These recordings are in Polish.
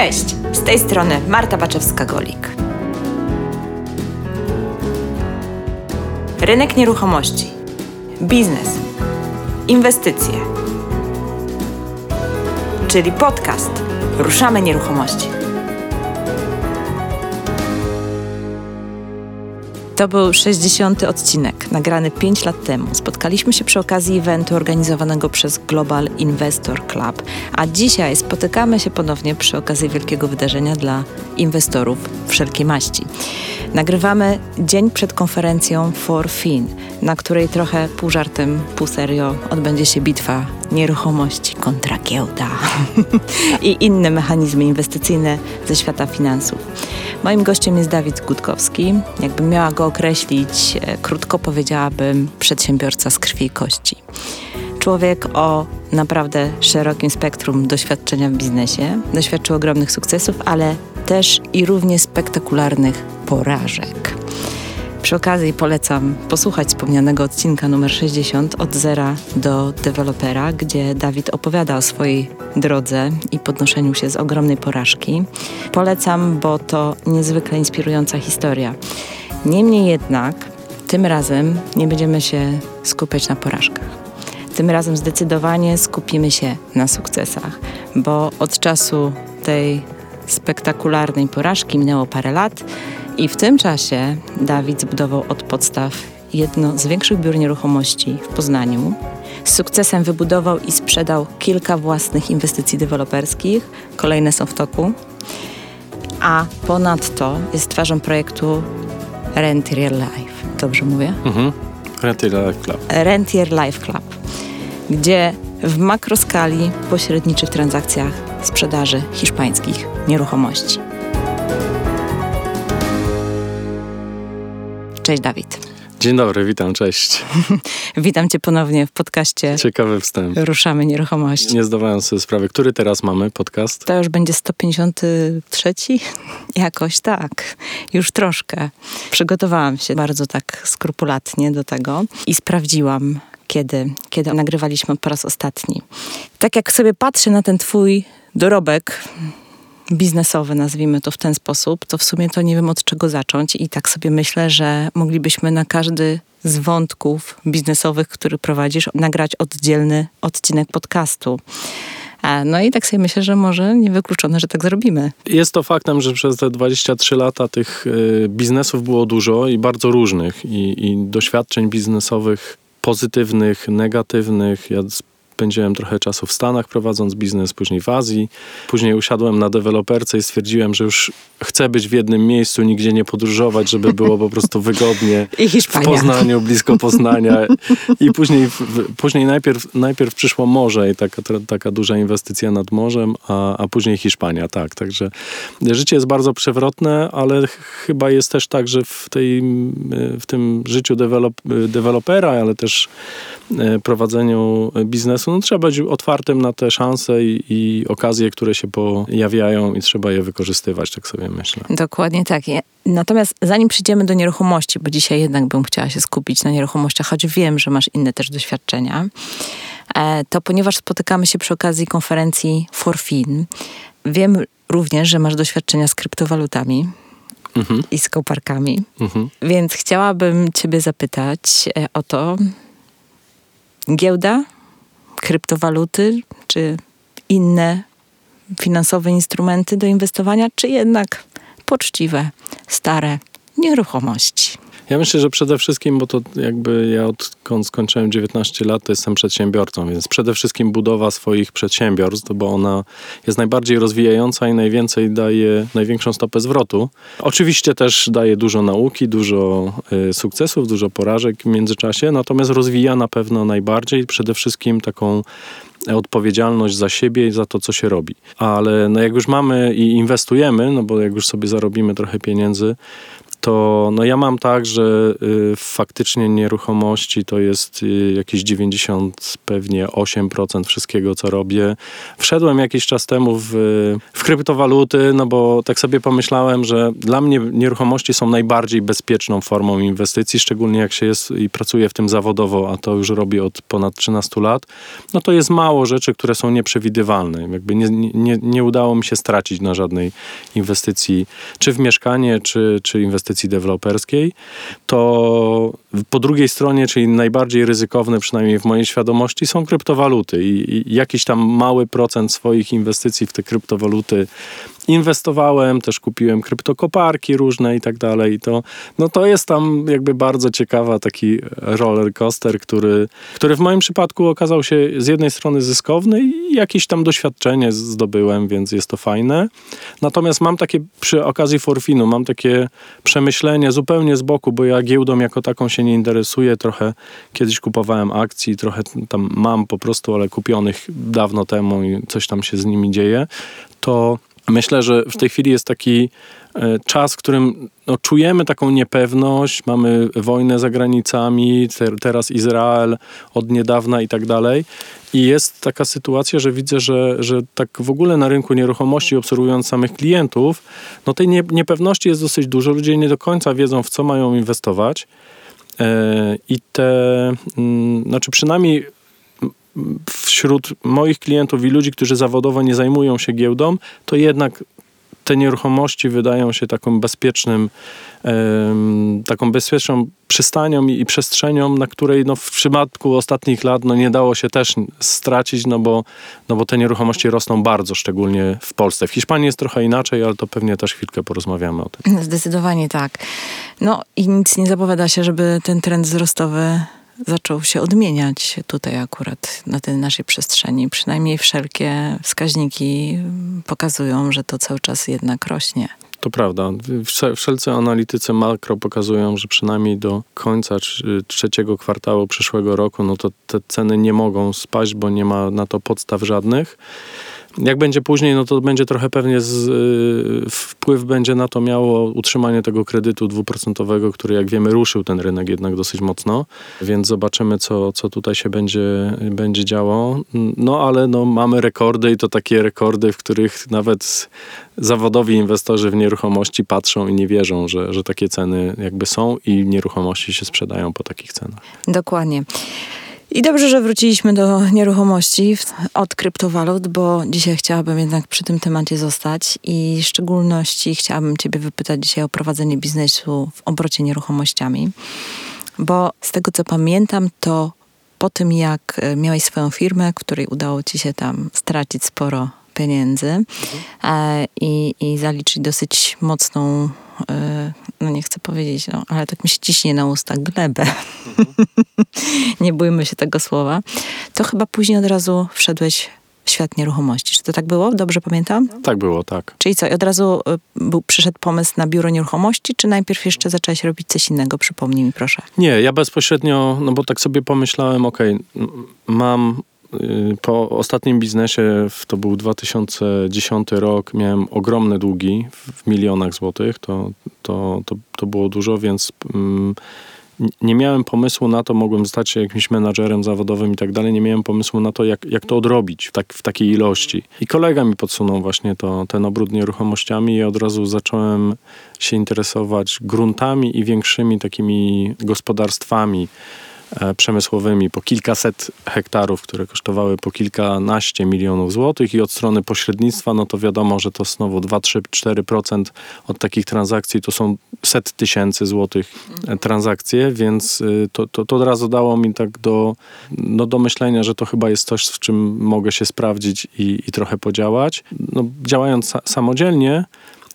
Cześć, z tej strony Marta Baczewska-Golik. Rynek nieruchomości, biznes, inwestycje, czyli podcast Ruszamy Nieruchomości. To był 60. odcinek, nagrany 5 lat temu. Spotkaliśmy się przy okazji eventu organizowanego przez Global Investor Club, a dzisiaj spotykamy się ponownie przy okazji wielkiego wydarzenia dla inwestorów wszelkiej maści. Nagrywamy dzień przed konferencją For Fin, na której trochę pół żartem, pół serio odbędzie się bitwa nieruchomości kontra giełda i inne mechanizmy inwestycyjne ze świata finansów. Moim gościem jest Dawid Gutkowski. Jakbym miała go określić, e, krótko powiedziałabym przedsiębiorca z krwi i kości. Człowiek o naprawdę szerokim spektrum doświadczenia w biznesie. Doświadczył ogromnych sukcesów, ale też i równie spektakularnych porażek. Przy okazji polecam posłuchać wspomnianego odcinka numer 60 od zera do dewelopera, gdzie Dawid opowiada o swojej drodze i podnoszeniu się z ogromnej porażki. Polecam, bo to niezwykle inspirująca historia. Niemniej jednak, tym razem nie będziemy się skupiać na porażkach. Tym razem zdecydowanie skupimy się na sukcesach, bo od czasu tej spektakularnej porażki minęło parę lat i w tym czasie Dawid zbudował od podstaw jedno z większych biur nieruchomości w Poznaniu. Z sukcesem wybudował i sprzedał kilka własnych inwestycji deweloperskich, kolejne są w toku. A ponadto jest twarzą projektu Rentier Life. Dobrze mówię? Mhm. Rentier Life Club. Rentier Life Club, gdzie w makroskali pośredniczy w transakcjach sprzedaży hiszpańskich nieruchomości. Cześć Dawid. Dzień dobry, witam, cześć. Witam Cię ponownie w podcaście Ciekawy wstęp. Ruszamy Nieruchomości. Nie zdawałem sobie sprawy, który teraz mamy podcast. To już będzie 153? Jakoś tak, już troszkę. Przygotowałam się bardzo tak skrupulatnie do tego i sprawdziłam, kiedy, kiedy nagrywaliśmy po raz ostatni. Tak jak sobie patrzę na ten Twój dorobek, biznesowy, nazwijmy to w ten sposób, to w sumie to nie wiem od czego zacząć i tak sobie myślę, że moglibyśmy na każdy z wątków biznesowych, który prowadzisz, nagrać oddzielny odcinek podcastu. No i tak sobie myślę, że może niewykluczone, że tak zrobimy. Jest to faktem, że przez te 23 lata tych y, biznesów było dużo i bardzo różnych i, i doświadczeń biznesowych pozytywnych, negatywnych. Ja spędziłem trochę czasu w Stanach prowadząc biznes, później w Azji. Później usiadłem na deweloperce i stwierdziłem, że już chcę być w jednym miejscu, nigdzie nie podróżować, żeby było po prostu wygodnie I w Poznaniu, blisko Poznania. I później, później najpierw, najpierw przyszło morze i taka, taka duża inwestycja nad morzem, a, a później Hiszpania, tak. Także życie jest bardzo przewrotne, ale chyba jest też tak, że w, tej, w tym życiu dewelop, dewelopera, ale też e, prowadzeniu biznesu no, trzeba być otwartym na te szanse i, i okazje, które się pojawiają i trzeba je wykorzystywać, tak sobie myślę. Dokładnie tak. Natomiast zanim przyjdziemy do nieruchomości, bo dzisiaj jednak bym chciała się skupić na nieruchomościach, choć wiem, że masz inne też doświadczenia, e, to ponieważ spotykamy się przy okazji konferencji Forfin, wiem również, że masz doświadczenia z kryptowalutami. Mhm. I z koparkami. Mhm. Więc chciałabym Ciebie zapytać e, o to, giełda kryptowaluty czy inne finansowe instrumenty do inwestowania, czy jednak poczciwe, stare nieruchomości? Ja myślę, że przede wszystkim, bo to jakby ja odkąd skończyłem 19 lat, to jestem przedsiębiorcą, więc przede wszystkim budowa swoich przedsiębiorstw, bo ona jest najbardziej rozwijająca i najwięcej daje, największą stopę zwrotu. Oczywiście też daje dużo nauki, dużo y, sukcesów, dużo porażek w międzyczasie, natomiast rozwija na pewno najbardziej przede wszystkim taką odpowiedzialność za siebie i za to, co się robi. Ale no jak już mamy i inwestujemy, no bo jak już sobie zarobimy trochę pieniędzy, to no ja mam tak, że y, faktycznie nieruchomości to jest y, jakieś 90, pewnie 8% wszystkiego, co robię. Wszedłem jakiś czas temu w, w kryptowaluty, no bo tak sobie pomyślałem, że dla mnie nieruchomości są najbardziej bezpieczną formą inwestycji, szczególnie jak się jest i pracuje w tym zawodowo, a to już robię od ponad 13 lat, no to jest mało rzeczy, które są nieprzewidywalne. Jakby nie, nie, nie udało mi się stracić na żadnej inwestycji, czy w mieszkanie, czy, czy inwestycji deweloperskiej. To po drugiej stronie, czyli najbardziej ryzykowne, przynajmniej w mojej świadomości, są kryptowaluty i, i jakiś tam mały procent swoich inwestycji w te kryptowaluty inwestowałem, też kupiłem kryptokoparki różne i tak dalej. To, no to jest tam jakby bardzo ciekawa taki roller coaster, który, który w moim przypadku okazał się z jednej strony zyskowny i jakieś tam doświadczenie zdobyłem, więc jest to fajne. Natomiast mam takie przy okazji Forfinu, mam takie przemyślenie zupełnie z boku, bo ja giełdą jako taką się nie interesuję. Trochę kiedyś kupowałem akcji, trochę tam mam po prostu, ale kupionych dawno temu i coś tam się z nimi dzieje. To Myślę, że w tej chwili jest taki e, czas, w którym no, czujemy taką niepewność, mamy wojnę za granicami, teraz Izrael od niedawna i tak dalej. I jest taka sytuacja, że widzę, że, że tak w ogóle na rynku nieruchomości, obserwując samych klientów, no tej niepewności jest dosyć dużo. Ludzie nie do końca wiedzą, w co mają inwestować. E, I te, mm, znaczy przynajmniej wśród moich klientów i ludzi, którzy zawodowo nie zajmują się giełdą, to jednak te nieruchomości wydają się taką bezpiecznym, taką bezpieczną przystanią i, przestrzenią, na której no, w przypadku ostatnich lat no, nie dało się też stracić, no bo, no bo te nieruchomości rosną bardzo, szczególnie w Polsce. W Hiszpanii jest trochę inaczej, ale to pewnie też chwilkę porozmawiamy o tym. Zdecydowanie tak. No i nic nie zapowiada się, żeby ten trend wzrostowy zaczął się odmieniać tutaj akurat na tej naszej przestrzeni. Przynajmniej wszelkie wskaźniki pokazują, że to cały czas jednak rośnie. To prawda. Wszelcy analitycy makro pokazują, że przynajmniej do końca trzeciego kwartału przyszłego roku, no to te ceny nie mogą spaść, bo nie ma na to podstaw żadnych. Jak będzie później, no to będzie trochę pewnie z, y, wpływ będzie na to miało utrzymanie tego kredytu dwuprocentowego, który jak wiemy ruszył ten rynek jednak dosyć mocno, więc zobaczymy co, co tutaj się będzie, będzie działo. No ale no, mamy rekordy i to takie rekordy, w których nawet zawodowi inwestorzy w nieruchomości patrzą i nie wierzą, że, że takie ceny jakby są i nieruchomości się sprzedają po takich cenach. Dokładnie. I dobrze, że wróciliśmy do nieruchomości od kryptowalut, bo dzisiaj chciałabym jednak przy tym temacie zostać i w szczególności chciałabym Ciebie wypytać dzisiaj o prowadzenie biznesu w obrocie nieruchomościami, bo z tego co pamiętam, to po tym jak e, miałeś swoją firmę, której udało Ci się tam stracić sporo pieniędzy mhm. i, i zaliczyć dosyć mocną E, no nie chcę powiedzieć, no, ale tak mi się ciśnie na usta, glebę. Mhm. nie bójmy się tego słowa. To chyba później od razu wszedłeś w świat nieruchomości. Czy to tak było? Dobrze pamiętam? Tak było, tak. Czyli co, od razu e, był, przyszedł pomysł na biuro nieruchomości, czy najpierw jeszcze zacząłeś robić coś innego? Przypomnij mi proszę. Nie, ja bezpośrednio, no bo tak sobie pomyślałem, okej, okay, mam Y, po ostatnim biznesie, to był 2010 rok, miałem ogromne długi w milionach złotych. To, to, to, to było dużo, więc mm, nie miałem pomysłu na to, mogłem stać się jakimś menadżerem zawodowym i tak dalej, nie miałem pomysłu na to, jak, jak to odrobić w, tak, w takiej ilości. I kolega mi podsunął właśnie to, ten obrót nieruchomościami i od razu zacząłem się interesować gruntami i większymi takimi gospodarstwami przemysłowymi po kilkaset hektarów, które kosztowały po kilkanaście milionów złotych i od strony pośrednictwa, no to wiadomo, że to znowu 2, 3, 4% od takich transakcji to są set tysięcy złotych e, transakcje, więc y, to, to, to od razu dało mi tak do, no do myślenia, że to chyba jest coś, w czym mogę się sprawdzić i, i trochę podziałać. No, działając samodzielnie,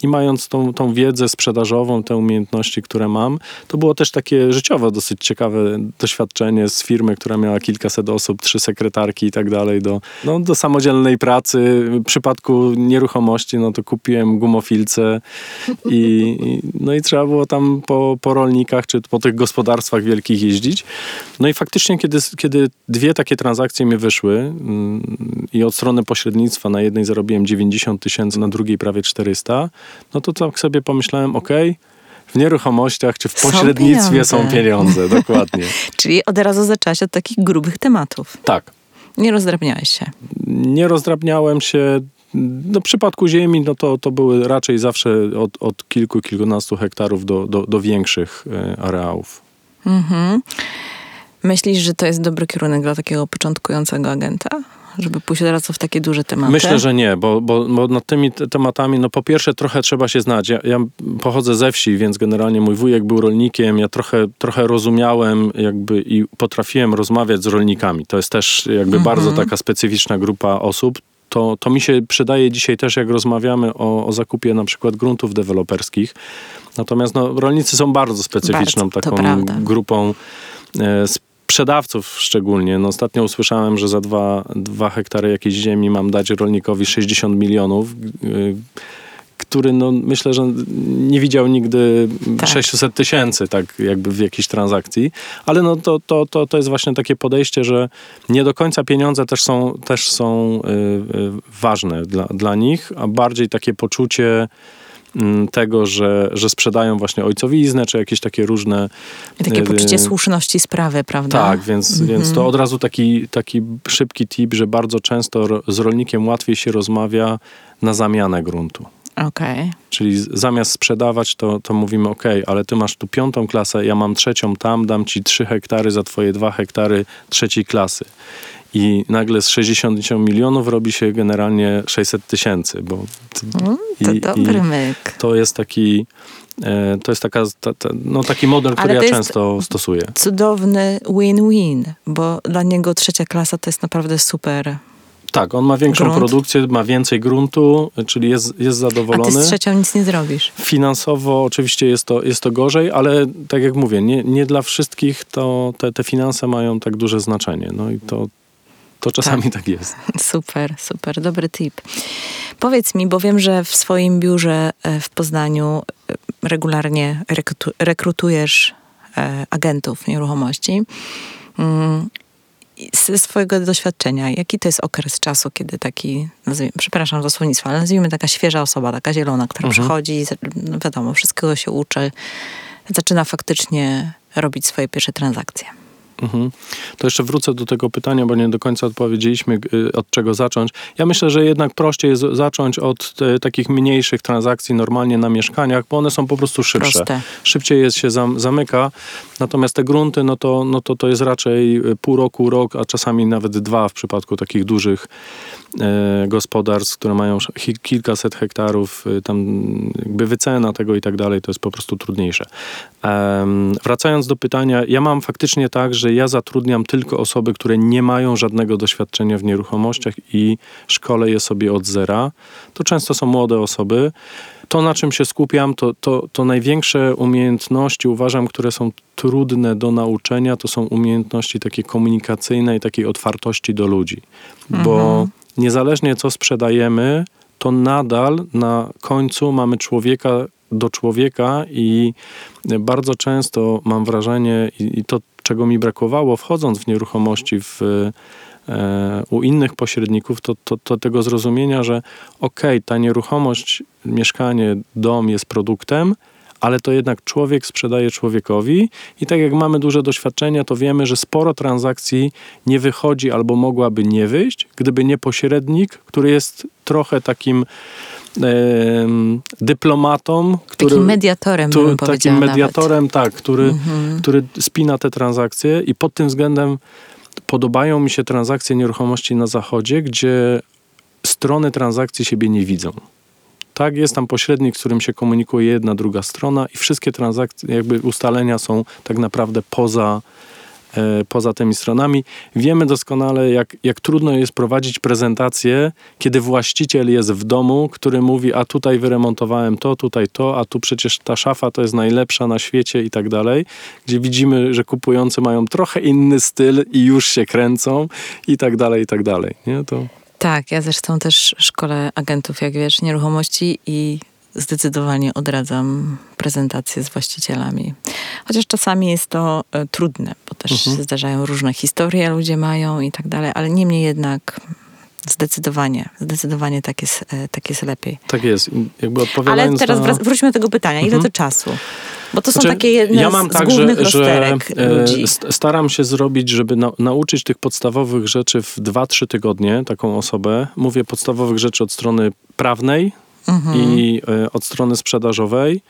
i mając tą, tą wiedzę sprzedażową, te umiejętności, które mam, to było też takie życiowo dosyć ciekawe doświadczenie z firmy, która miała kilkaset osób, trzy sekretarki i tak dalej, do, no, do samodzielnej pracy. W przypadku nieruchomości, no to kupiłem gumofilce i, i no i trzeba było tam po, po rolnikach, czy po tych gospodarstwach wielkich jeździć. No i faktycznie, kiedy, kiedy dwie takie transakcje mi wyszły mm, i od strony pośrednictwa na jednej zarobiłem 90 tysięcy, na drugiej prawie 400, no to tak sobie pomyślałem, ok, w nieruchomościach czy w Są pośrednictwie są pieniądze. pieniądze, dokładnie. Czyli od razu zaczęłaś od takich grubych tematów. Tak. Nie rozdrabniałeś się. Nie rozdrabniałem się. No, w przypadku ziemi, no to, to były raczej zawsze od, od kilku, kilkunastu hektarów do, do, do większych e, areałów. Mhm. Myślisz, że to jest dobry kierunek dla takiego początkującego agenta? Żeby pójść od razu w takie duże tematy? Myślę, że nie, bo, bo, bo nad tymi te- tematami, no po pierwsze trochę trzeba się znać. Ja, ja pochodzę ze wsi, więc generalnie mój wujek był rolnikiem, ja trochę, trochę rozumiałem jakby i potrafiłem rozmawiać z rolnikami. To jest też jakby bardzo taka specyficzna grupa osób. To, to mi się przydaje dzisiaj też, jak rozmawiamy o, o zakupie na przykład gruntów deweloperskich. Natomiast no, rolnicy są bardzo specyficzną Bardzo, taką grupą e, sprzedawców szczególnie. No, ostatnio usłyszałem, że za dwa, dwa hektary jakiejś ziemi mam dać rolnikowi 60 milionów, y, który no, myślę, że nie widział nigdy Tak. 600 tysięcy tak jakby w jakiejś transakcji. Ale no, to, to, to, to jest właśnie takie podejście, że nie do końca pieniądze też są, też są y, y, ważne dla, dla nich, a bardziej takie poczucie tego, że, że sprzedają właśnie ojcowiznę, czy jakieś takie różne I takie y, poczucie słuszności sprawy, prawda? tak, więc, więc to od razu taki, taki szybki tip, że bardzo często z rolnikiem łatwiej się rozmawia na zamianę gruntu. Okej. Czyli zamiast sprzedawać, to, to mówimy, ok, ale ty masz tu piątą klasę, ja mam trzecią tam, dam ci trzy hektary za twoje dwa hektary trzeciej klasy. I nagle z 60 milionów robi się generalnie 600 tysięcy, bo to, Mm, To i- dobry i myk. to jest taki, e, to jest taka, ta, ta, no taki model, który ja często stosuję. Cudowny win-win, bo dla niego trzecia klasa to jest naprawdę super. Tak, on ma większą Grunt. produkcję, ma więcej gruntu, czyli jest, jest A ty zadowolony. z trzecią nic nie zrobisz. Finansowo oczywiście jest to, jest to gorzej, ale tak jak mówię, nie, nie dla wszystkich to te, te finanse mają tak duże znaczenie. No i to, to czasami tak, jest. Super, super, dobry tip. Powiedz mi, bo wiem, że w swoim biurze e, w Poznaniu e, regularnie rekrutu- rekrutujesz e, agentów nieruchomości. Mm, Ze swojego doświadczenia, jaki to jest okres czasu, kiedy taki, nazwijmy, przepraszam za słownictwo, ale nazwijmy taka świeża osoba, taka zielona, która przychodzi, i za- no wiadomo, wszystkiego się uczy, zaczyna faktycznie robić swoje pierwsze transakcje. Mhm. To jeszcze wrócę do tego pytania, bo nie do końca odpowiedzieliśmy, y, od czego zacząć. Ja myślę, że jednak prościej jest zacząć od e, takich mniejszych transakcji normalnie na mieszkaniach, bo one są po prostu szybsze. Proste. Szybciej jest się zam, zamyka, natomiast te grunty, no to, no to to jest raczej y, pół roku, rok, a czasami nawet dwa w przypadku takich dużych gospodarstw, które mają kilkaset hektarów, y, tam jakby wycena tego i tak dalej, to jest po prostu trudniejsze. Wracając do pytania, ja mam faktycznie tak, że ja zatrudniam tylko osoby, które nie mają żadnego doświadczenia w nieruchomościach i szkolę je sobie od zera. To często są młode osoby. To, na czym się skupiam, to, to, to największe umiejętności, uważam, które są trudne do nauczenia, to są umiejętności takie komunikacyjne i takiej otwartości do ludzi. Bo niezależnie co sprzedajemy, to nadal na końcu mamy człowieka do człowieka i bardzo często mam wrażenie, i, to czego mi brakowało wchodząc w nieruchomości w, e, u innych pośredników, to, to, to tego zrozumienia, że okej, ta nieruchomość, mieszkanie, dom jest produktem, ale to jednak człowiek sprzedaje człowiekowi i tak jak mamy duże doświadczenia, to wiemy, że sporo transakcji nie wychodzi albo mogłaby nie wyjść, gdyby nie pośrednik, który jest trochę takim dyplomatą, który, Takim mediatorem, tu, takim mediatorem, tak, który, Mhm. który spina te transakcje i pod tym względem podobają mi się transakcje nieruchomości na zachodzie, gdzie strony transakcji siebie nie widzą. Tak, jest tam pośrednik, z którym się komunikuje jedna, druga strona i wszystkie transakcje, jakby ustalenia są tak naprawdę poza, e, poza tymi stronami. Wiemy doskonale, jak, jak trudno jest prowadzić prezentację, kiedy właściciel jest w domu, który mówi, a tutaj wyremontowałem to, tutaj to, a tu przecież ta szafa to jest najlepsza na świecie i tak dalej, gdzie widzimy, że kupujący mają trochę inny styl i już się kręcą i tak dalej, i tak dalej. Nie? To... Tak, ja zresztą też szkole agentów, jak wiesz, nieruchomości i zdecydowanie odradzam prezentacje z właścicielami. Chociaż czasami jest to e, trudne, bo też Mhm. się zdarzają różne historie, ludzie mają i tak dalej, ale niemniej jednak Zdecydowanie, zdecydowanie tak jest, e, tak jest lepiej. Tak jest. Jakby Ale odpowiadając teraz na... wróćmy do tego pytania. Ile Mhm. to czasu? Bo to są Znaczy, takie jedne ja mam z, tak, z głównych że, że ludzi. st- staram się zrobić, żeby na, nauczyć tych podstawowych rzeczy w 2-3 tygodnie taką osobę. Mówię podstawowych rzeczy od strony prawnej Mhm. i e, od strony sprzedażowej.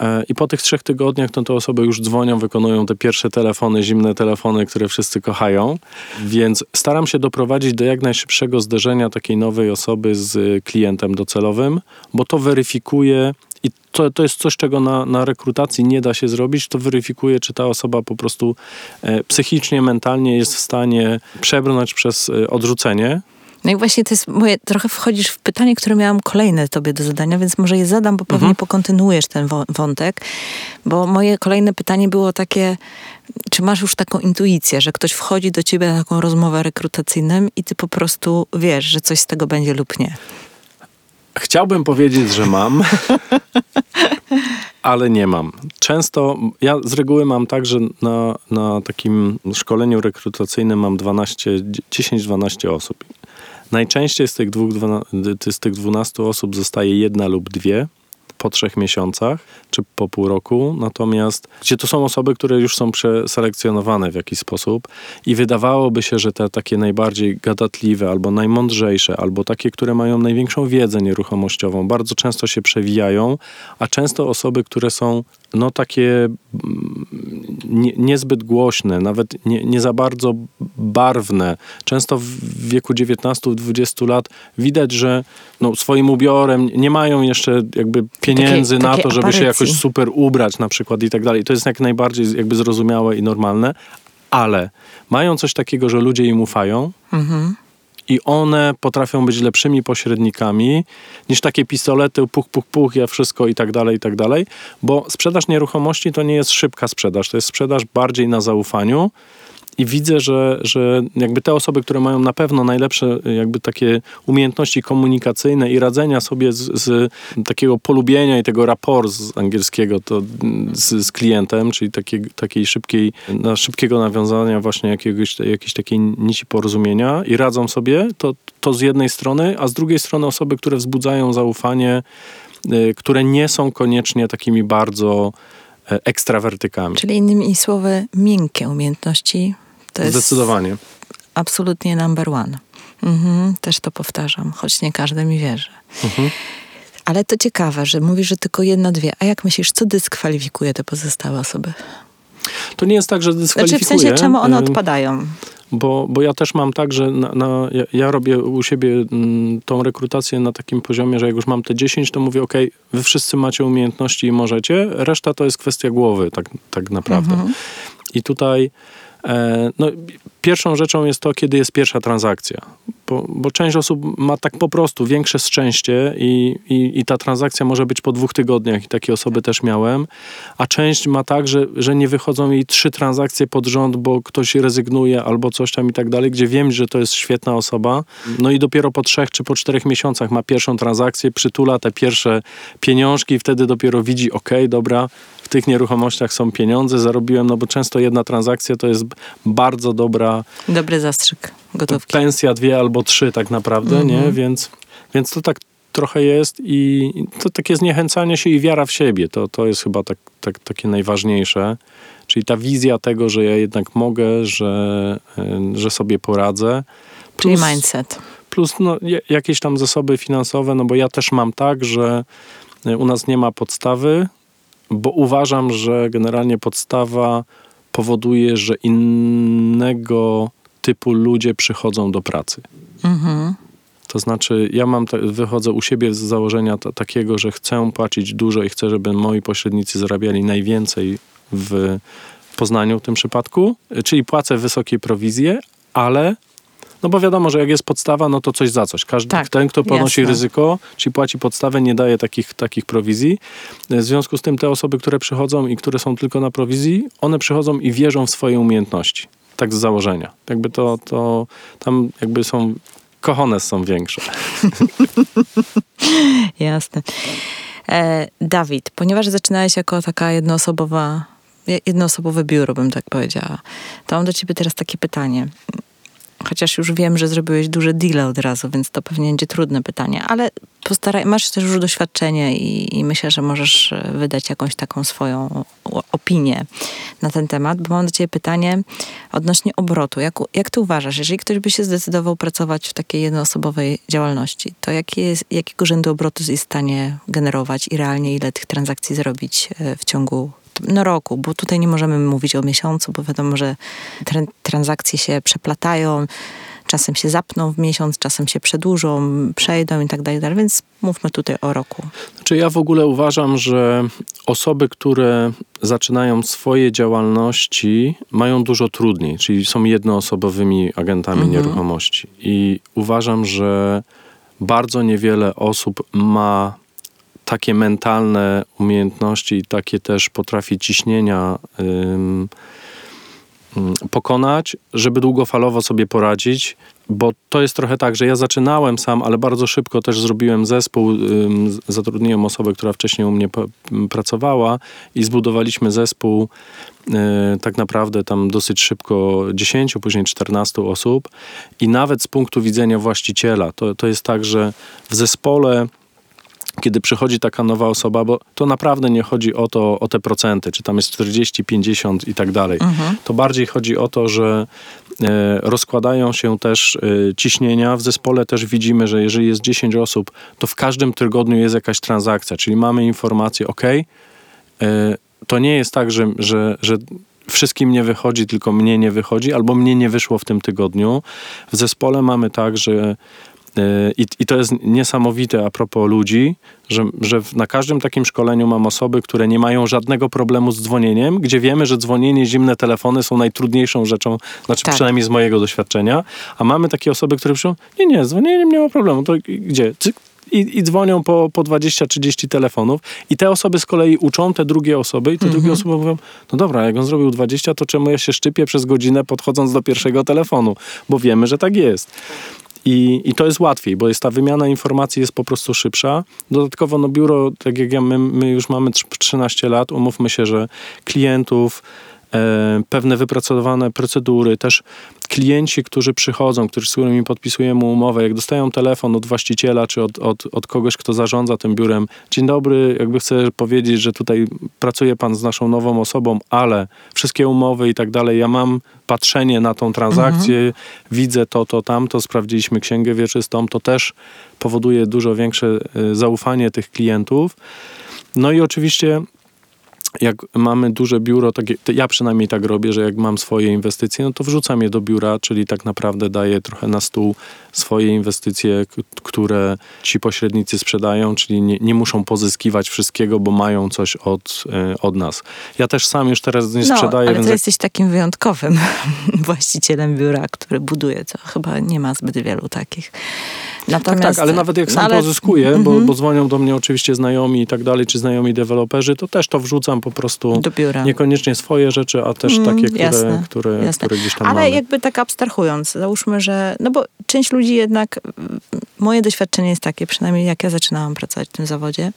E, I po tych trzech tygodniach no, te osoby już dzwonią, wykonują te pierwsze telefony, zimne telefony, które wszyscy kochają. Więc staram się doprowadzić do jak najszybszego zderzenia takiej nowej osoby z klientem docelowym, bo to weryfikuje i to, to jest coś, czego na, na rekrutacji nie da się zrobić. To weryfikuje, czy ta osoba po prostu e, psychicznie, mentalnie jest w stanie przebrnąć przez e, odrzucenie. No i właśnie to jest moje, trochę wchodzisz w pytanie, które miałam kolejne tobie do zadania, więc może je zadam, bo pewnie Mhm. pokontynuujesz ten wątek. Bo moje kolejne pytanie było takie, czy masz już taką intuicję, że ktoś wchodzi do ciebie na taką rozmowę rekrutacyjną i ty po prostu wiesz, że coś z tego będzie lub nie. Chciałbym powiedzieć, że mam, ale nie mam. Często, ja z reguły mam tak, że na, na takim szkoleniu rekrutacyjnym mam 12, 10-12 osób. Najczęściej z tych, dwóch, z tych 12 osób zostaje jedna lub dwie po trzech miesiącach czy po pół roku, natomiast gdzie to są osoby, które już są przeselekcjonowane w jakiś sposób i wydawałoby się, że te takie najbardziej gadatliwe albo najmądrzejsze, albo takie, które mają największą wiedzę nieruchomościową, bardzo często się przewijają, a często osoby, które są no takie mm, nie, niezbyt głośne, nawet nie, nie za bardzo barwne. Często w wieku 19-20 lat widać, że no, swoim ubiorem nie mają jeszcze jakby pieniędzy Takie- na takie to, żeby się aparycji. jakoś super ubrać na przykład i tak dalej. To jest jak najbardziej jakby zrozumiałe i normalne, ale mają coś takiego, że ludzie im ufają Mhm. I one potrafią być lepszymi pośrednikami niż takie pistolety, puch, puch, puch, ja wszystko i tak dalej, i tak dalej, bo sprzedaż nieruchomości to nie jest szybka sprzedaż, to jest sprzedaż bardziej na zaufaniu i widzę, że, że jakby te osoby, które mają na pewno najlepsze jakby takie umiejętności komunikacyjne i radzenia sobie z, z takiego polubienia i tego rapport z angielskiego to z, z klientem, czyli takiej, takiej szybkiej, na szybkiego nawiązania właśnie jakiegoś, jakiejś takiej nici porozumienia i radzą sobie, to, to z jednej strony, a z drugiej strony osoby, które wzbudzają zaufanie, y, które nie są koniecznie takimi bardzo e, ekstrawertykami. Czyli innymi słowy, miękkie umiejętności to jest Zdecydowanie. absolutnie number one. Mhm, też to powtarzam, choć nie każdy mi wierzy. Mhm. Ale to ciekawe, że mówisz, że tylko jedna, dwie. A jak myślisz, co dyskwalifikuje te pozostałe osoby? To nie jest tak, że dyskwalifikuje. Znaczy w sensie, czemu one odpadają? Bo, bo ja też mam tak, że na, na, ja, robię u siebie mm, tą rekrutację na takim poziomie, że jak już mam te 10, to mówię, ok, wy wszyscy macie umiejętności i możecie, reszta to jest kwestia głowy tak, tak naprawdę. Mhm. I tutaj no, pierwszą rzeczą jest to, kiedy jest pierwsza transakcja. Bo, bo część osób ma tak po prostu większe szczęście i, i, i ta transakcja może być po dwóch tygodniach i takie osoby też miałem, a część ma tak, że, że nie wychodzą jej trzy transakcje pod rząd, bo ktoś rezygnuje albo coś tam i tak dalej, gdzie wiem, że to jest świetna osoba, no i dopiero po trzech czy po czterech miesiącach ma pierwszą transakcję, przytula te pierwsze pieniążki i wtedy dopiero widzi, ok, dobra, w tych nieruchomościach są pieniądze, zarobiłem, no bo często jedna transakcja to jest bardzo dobra Dobry zastrzyk gotówki. pensja, dwie albo trzy tak naprawdę, Mhm. nie? Więc, więc to tak trochę jest i to takie zniechęcanie się i wiara w siebie, to, to jest chyba tak, tak, takie najważniejsze. Czyli ta wizja tego, że ja jednak mogę, że, y, że sobie poradzę. Czyli Plus- mindset. plus no, jakieś tam zasoby finansowe, no bo ja też mam tak, że y, u nas nie ma podstawy, bo uważam, że generalnie podstawa powoduje, że innego typu ludzie przychodzą do pracy. Mhm. To znaczy, ja mam, te, wychodzę u siebie z założenia ta, takiego, że chcę płacić dużo i chcę, żeby moi pośrednicy zarabiali najwięcej w Poznaniu w tym przypadku, czyli płacę wysokie prowizje, ale no bo wiadomo, że jak jest podstawa, no to coś za coś. Każdy, Tak, ten, kto ponosi jasne. ryzyko, czyli płaci podstawę, nie daje takich, takich prowizji. W związku z tym te osoby, które przychodzą i które są tylko na prowizji, one przychodzą i wierzą w swoje umiejętności. Tak z założenia. Jakby to, to tam jakby są, kochones są większe. Jasne. E, Dawid, ponieważ zaczynałeś jako taka jednoosobowa, je- jednoosobowe biuro, bym tak powiedziała, to mam do ciebie teraz takie pytanie. Chociaż już wiem, że zrobiłeś duże deale od razu, więc to pewnie będzie trudne pytanie, ale postaraj, masz też już doświadczenie i, i myślę, że możesz e, wydać jakąś taką swoją opinię na ten temat, bo mam do ciebie pytanie odnośnie obrotu. Jak, jak ty uważasz, jeżeli ktoś by się zdecydował pracować w takiej jednoosobowej działalności, to jaki jest, jakiego rzędu obrotu jest w stanie generować i realnie ile tych transakcji zrobić e, w ciągu no, roku, bo tutaj nie możemy mówić o miesiącu, bo wiadomo, że transakcje się przeplatają, czasem się zapną w miesiąc, czasem się przedłużą, przejdą i tak dalej, więc mówmy tutaj o roku. Znaczy ja w ogóle uważam, że osoby, które zaczynają swoje działalności, mają dużo trudniej, czyli są jednoosobowymi agentami mhm. nieruchomości. I uważam, że bardzo niewiele osób ma takie mentalne umiejętności i takie też potrafi ciśnienia pokonać, żeby długofalowo sobie poradzić, bo to jest trochę tak, że ja zaczynałem sam, ale bardzo szybko też zrobiłem zespół, zatrudniłem osobę, która wcześniej u mnie pracowała i zbudowaliśmy zespół y, tak naprawdę tam dosyć szybko 10, później 14 osób i nawet z punktu widzenia właściciela, to, to jest tak, że w zespole kiedy przychodzi taka nowa osoba, bo to naprawdę nie chodzi o to, o te procenty, czy tam jest 40, 50 i tak dalej. Mhm. To bardziej chodzi o to, że e, rozkładają się też e, ciśnienia. W zespole też widzimy, że jeżeli jest 10 osób, to w każdym tygodniu jest jakaś transakcja, czyli mamy informację, ok, e, to nie jest tak, że, że, że wszystkim nie wychodzi, tylko mnie nie wychodzi, albo mnie nie wyszło w tym tygodniu. W zespole mamy tak, że i, I, to jest niesamowite a propos ludzi, że, że na każdym takim szkoleniu mam osoby, które nie mają żadnego problemu z dzwonieniem, gdzie wiemy, że dzwonienie, zimne telefony są najtrudniejszą rzeczą, znaczy tak. przynajmniej z mojego doświadczenia, a mamy takie osoby, które piszą, nie, nie, dzwonieniem nie ma problemu, to gdzie? I, i, dzwonią po, po 20-30 telefonów i te osoby z kolei uczą te drugie osoby i te drugie mhm. osoby mówią, no dobra, jak on zrobił 20, to czemu ja się szczypię przez godzinę podchodząc do pierwszego telefonu? Bo wiemy, że tak jest. I, I to jest łatwiej, bo jest ta wymiana informacji jest po prostu szybsza. Dodatkowo no biuro, tak jak ja, my, my już mamy 13 lat, umówmy się, że klientów, pewne wypracowane procedury, też klienci, którzy przychodzą, którzy, z którymi podpisujemy umowę, jak dostają telefon od właściciela czy od, od, od kogoś, kto zarządza tym biurem, dzień dobry, jakby chcę powiedzieć, że tutaj pracuje pan z naszą nową osobą, ale wszystkie umowy i tak dalej, ja mam patrzenie na tą transakcję, mhm. widzę to, to, tamto, sprawdziliśmy księgę wieczystą, to też powoduje dużo większe e, zaufanie tych klientów. No i oczywiście jak mamy duże biuro, tak, ja przynajmniej tak robię, że jak mam swoje inwestycje, no to wrzucam je do biura, czyli tak naprawdę daję trochę na stół swoje inwestycje, które ci pośrednicy sprzedają, czyli nie, nie muszą pozyskiwać wszystkiego, bo mają coś od, e, od nas. Ja też sam już teraz nie no, sprzedaję. Ale więc... ty jesteś takim wyjątkowym właścicielem biura, który buduje, co chyba nie ma zbyt wielu takich. Natomiast, tak, tak, ale nawet jak sam ale... pozyskuję, bo, -hmm. bo dzwonią do mnie oczywiście znajomi i tak dalej, czy znajomi deweloperzy, to też to wrzucam po prostu. Niekoniecznie swoje rzeczy, a też mm, takie, które, jasne, które, jasne. które gdzieś tam Ale mamy. jakby tak abstrahując, załóżmy, że, no bo część ludzi jednak, moje doświadczenie jest takie, przynajmniej jak ja zaczynałam pracować w tym zawodzie,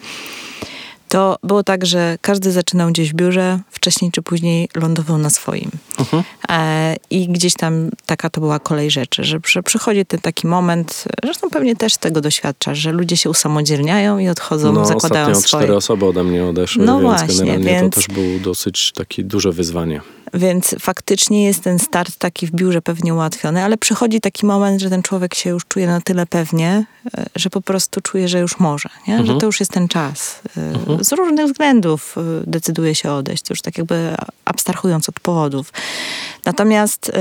to było tak, że każdy zaczynał gdzieś w biurze, wcześniej czy później lądował na swoim. Uh-huh. E, I gdzieś tam taka to była kolej rzeczy, że, że przychodzi ten taki moment, zresztą pewnie też tego doświadczasz, że ludzie się usamodzielniają i odchodzą, no, zakładają ostatnio swoje. cztery osoby ode mnie odeszły, no więc właśnie, generalnie więc... to też było dosyć takie duże wyzwanie. Więc faktycznie jest ten start taki w biurze pewnie ułatwiony, ale przychodzi taki moment, że ten człowiek się już czuje na tyle pewnie, e, że po prostu czuje, że już może, nie? Mhm. że to już jest ten czas. E, mhm. Z różnych względów e, decyduje się odejść, już tak jakby abstrahując od powodów. Natomiast,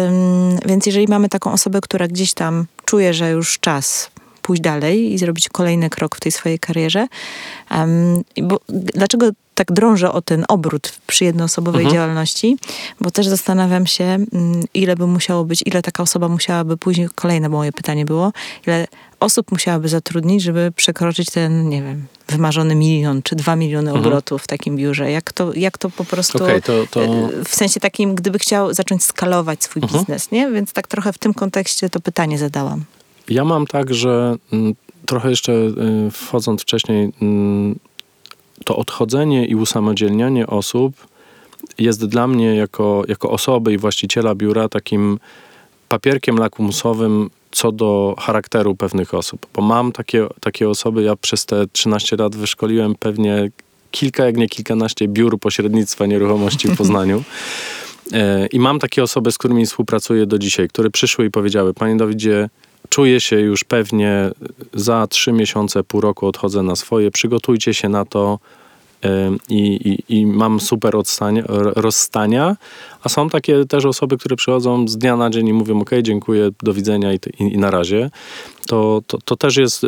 więc jeżeli mamy taką osobę, która gdzieś tam czuje, że już czas pójść dalej i zrobić kolejny krok w tej swojej karierze, bo dlaczego tak drążę o ten obrót przy jednoosobowej mhm. działalności, bo też zastanawiam się, mm, ile by musiało być, ile taka osoba musiałaby później, kolejne moje pytanie było, ile osób musiałaby zatrudnić, żeby przekroczyć ten, nie wiem, wymarzony milion czy dwa miliony mhm. obrotów w takim biurze. Jak to, jak to po prostu, okay, to, to... E, w sensie takim, gdyby chciał zacząć skalować swój mhm. biznes, nie? Więc tak trochę w tym kontekście to pytanie zadałam. Ja mam tak, że mm, trochę jeszcze y, wchodząc wcześniej, mm, to odchodzenie i usamodzielnianie osób jest dla mnie jako, jako osoby i właściciela biura takim papierkiem lakmusowym co do charakteru pewnych osób. Bo mam takie, takie osoby, ja przez te 13 lat wyszkoliłem pewnie kilka, jak nie kilkanaście biur pośrednictwa nieruchomości w Poznaniu. E, I mam takie osoby, z którymi współpracuję do dzisiaj, które przyszły i powiedziały, panie Dawidzie, czuję się już pewnie za trzy miesiące, pół roku odchodzę na swoje, przygotujcie się na to e, i, i, i mam super odstania, rozstania, a są takie też osoby, które przychodzą z dnia na dzień i mówią ok, dziękuję, do widzenia i, i, na razie. To, to, to też jest...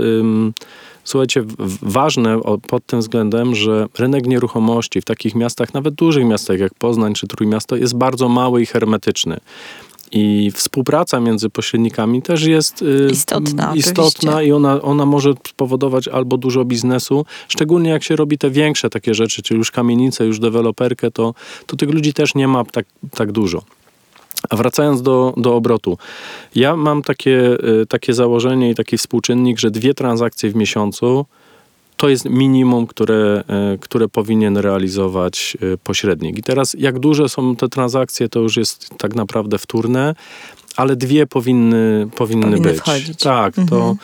Słuchajcie, ważne pod tym względem, że rynek nieruchomości w takich miastach, nawet dużych miastach jak Poznań czy Trójmiasto, jest bardzo mały i hermetyczny. I współpraca między pośrednikami też jest y, istotna, istotna i ona, ona może spowodować albo dużo biznesu, szczególnie jak się robi te większe takie rzeczy, czyli już kamienice, już deweloperkę, to, to tych ludzi też nie ma tak, tak dużo. A wracając do, do obrotu, ja mam takie, y, takie założenie i taki współczynnik, że dwie transakcje w miesiącu to jest minimum, które, y, które powinien realizować y, pośrednik. I teraz, jak duże są te transakcje, to już jest tak naprawdę wtórne, ale dwie powinny, powinny, powinny być. Wchodzić. Tak, mhm. to.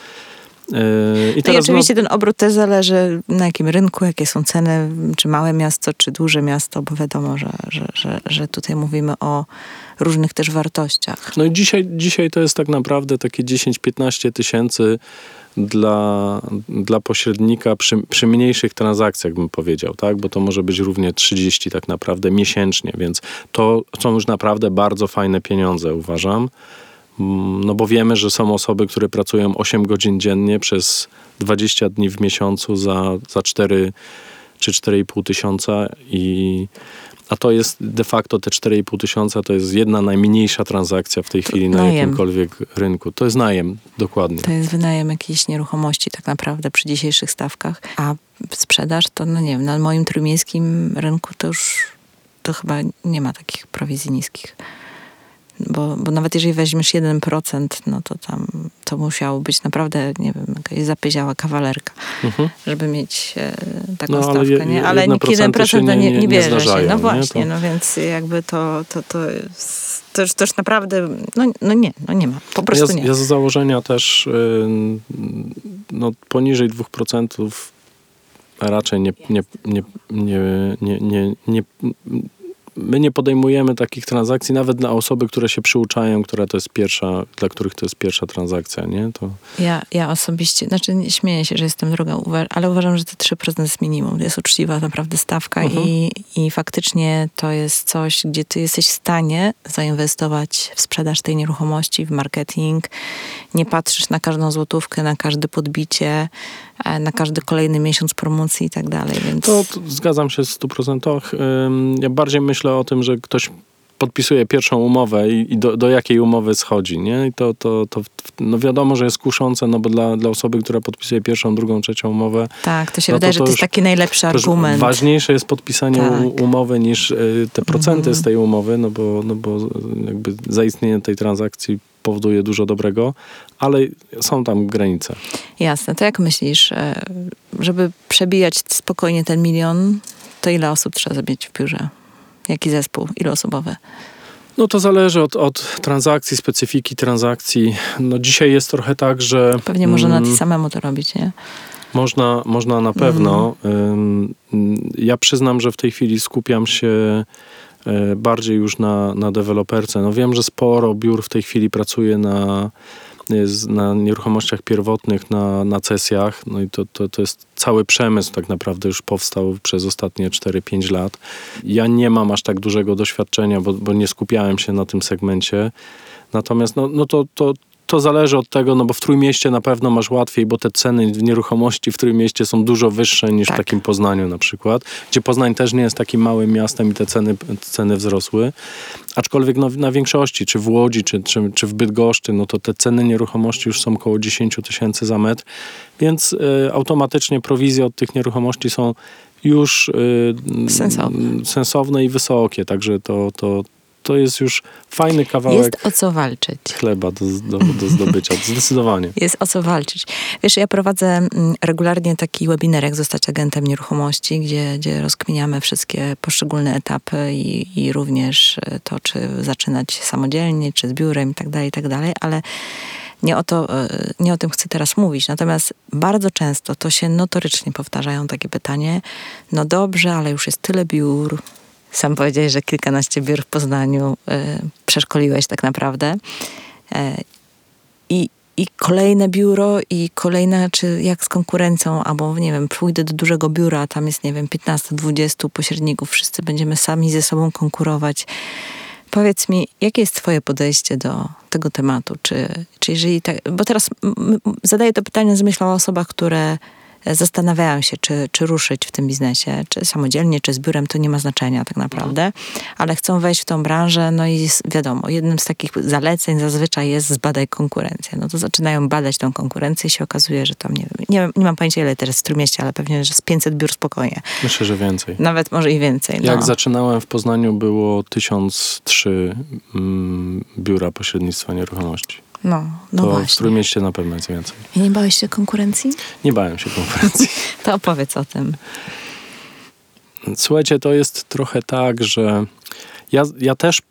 I, teraz, no i oczywiście no, ten obrót też zależy na jakim rynku, jakie są ceny, czy małe miasto, czy duże miasto, bo wiadomo, że, że, że, że tutaj mówimy o różnych też wartościach. No i dzisiaj, dzisiaj to jest tak naprawdę takie 10-15 tysięcy dla, dla pośrednika przy, przy mniejszych transakcjach, bym powiedział, tak? Bo to może być równie 30 tak naprawdę miesięcznie, więc to są już naprawdę bardzo fajne pieniądze, uważam. Mm, no bo wiemy, że są osoby, które pracują 8 godzin dziennie przez 20 dni w miesiącu za, za 4 czy 4,5 tysiąca i a to jest de facto te 4,5 tysiąca, to jest jedna najmniejsza transakcja w tej chwili na jakimkolwiek rynku. To jest najem, dokładnie. To jest wynajem jakiejś nieruchomości tak naprawdę przy dzisiejszych stawkach, a sprzedaż to, no nie wiem, na moim trójmiejskim rynku to już to chyba nie ma takich prowizji niskich bo, bo nawet jeżeli weźmiesz 1%, no to tam to musiało być naprawdę, nie wiem, jakaś zapyziała kawalerka, mhm. żeby mieć e, taką no, stawkę, ale nie? Ale nikt 1% nie, nie, nie bierze się. No właśnie, to... no więc jakby to, to, to jest to to już naprawdę, no, no nie, no nie ma, po prostu ja, nie. Ja z założenia też no, poniżej 2% raczej nie, nie, nie, nie, nie, nie, nie my nie podejmujemy takich transakcji nawet na osoby, które się przyuczają, która to jest pierwsza, dla których to jest pierwsza transakcja, nie? To... Ja, ja osobiście, znaczy nie śmieję się, że jestem droga, ale uważam, że te 3% jest minimum. To jest uczciwa naprawdę stawka uh-huh. i, i faktycznie to jest coś, gdzie ty jesteś w stanie zainwestować w sprzedaż tej nieruchomości, w marketing. Nie patrzysz na każdą złotówkę, na każde podbicie, na każdy kolejny miesiąc promocji i tak dalej. Więc... To, to zgadzam się w 100%. Ja bardziej myślę o tym, że ktoś podpisuje pierwszą umowę i, i do, do, jakiej umowy schodzi, nie? I to, to, to no wiadomo, że jest kuszące, no bo dla, dla osoby, która podpisuje pierwszą, drugą, trzecią umowę... Tak, to się no wydaje, to, to że to jest taki najlepszy argument. Ważniejsze jest podpisanie tak. umowy niż y, te procenty z tej umowy, no bo, no bo jakby zaistnienie tej transakcji powoduje dużo dobrego, ale są tam granice. Jasne. To jak myślisz, e, żeby przebijać spokojnie ten milion, to ile osób trzeba mieć w biurze? Jaki zespół? Iluosobowy? No to zależy od, od transakcji, specyfiki transakcji. No dzisiaj jest trochę tak, że... Pewnie mm, można na ty samemu to robić, nie? Można, można na pewno. Mm. Ja przyznam, że w tej chwili skupiam się e, bardziej już na, na deweloperce. No wiem, że sporo biur w tej chwili pracuje na na nieruchomościach pierwotnych, na, na cesjach. No i to, to, to jest cały przemysł tak naprawdę już powstał przez ostatnie 4-5 lat. Ja nie mam aż tak dużego doświadczenia, bo, bo nie skupiałem się na tym segmencie. Natomiast no, no to, to, to zależy od tego, no bo w Trójmieście na pewno masz łatwiej, bo te ceny w nieruchomości w Trójmieście są dużo wyższe niż tak. w takim Poznaniu na przykład, gdzie Poznań też nie jest takim małym miastem i te ceny, ceny wzrosły. Aczkolwiek no, na większości, czy w Łodzi, czy, czy, czy w Bydgoszczy, no to te ceny nieruchomości już są około 10 tysięcy za metr, więc y, automatycznie prowizje od tych nieruchomości są już y, sensowne. sensowne i wysokie, także to, to, to jest już fajny kawałek Jest o co walczyć. chleba do, do, do zdobycia, zdecydowanie. Jest o co walczyć. Wiesz, ja prowadzę mm, regularnie taki webinar, jak zostać agentem nieruchomości, gdzie, gdzie rozkminiamy wszystkie poszczególne etapy i, i również e, to, czy zaczynać samodzielnie, czy z biurem i tak dalej, i tak dalej, ale nie o, to, e, nie o tym chcę teraz mówić. Natomiast bardzo często to się notorycznie powtarzają takie pytanie, no dobrze, ale już jest tyle biur, sam powiedziałeś, że kilkanaście biur w Poznaniu y, przeszkoliłeś tak naprawdę. Y, I, I kolejne biuro i kolejne, czy jak z konkurencją, albo nie wiem, pójdę do dużego biura, tam jest, nie wiem, 15-20 pośredników, wszyscy będziemy sami ze sobą konkurować. Powiedz mi, jakie jest Twoje podejście do tego tematu? Czy, czy jeżeli tak, bo teraz zadaję to pytanie z myślą o osobach, które zastanawiają się, czy, czy ruszyć w tym biznesie, czy samodzielnie, czy z biurem, to nie ma znaczenia tak naprawdę, ale chcą wejść w tą branżę, no i wiadomo, jednym z takich zaleceń zazwyczaj jest zbadaj konkurencję. No to zaczynają badać tą konkurencję i się okazuje, że tam, nie wiem, nie, nie mam pojęcia ile teraz w Trójmieście, ale pewnie, że z 500 biur spokojnie. Myślę, że więcej. Nawet może i więcej. Jak no. zaczynałem w Poznaniu było 1003 mm, biura pośrednictwa nieruchomości. No, no to właśnie. w Trójmieście na pewno jest więcej. I nie bałeś się konkurencji? Nie bałem się konkurencji. to opowiedz o tym. Słuchajcie, to jest trochę tak, że ja, ja też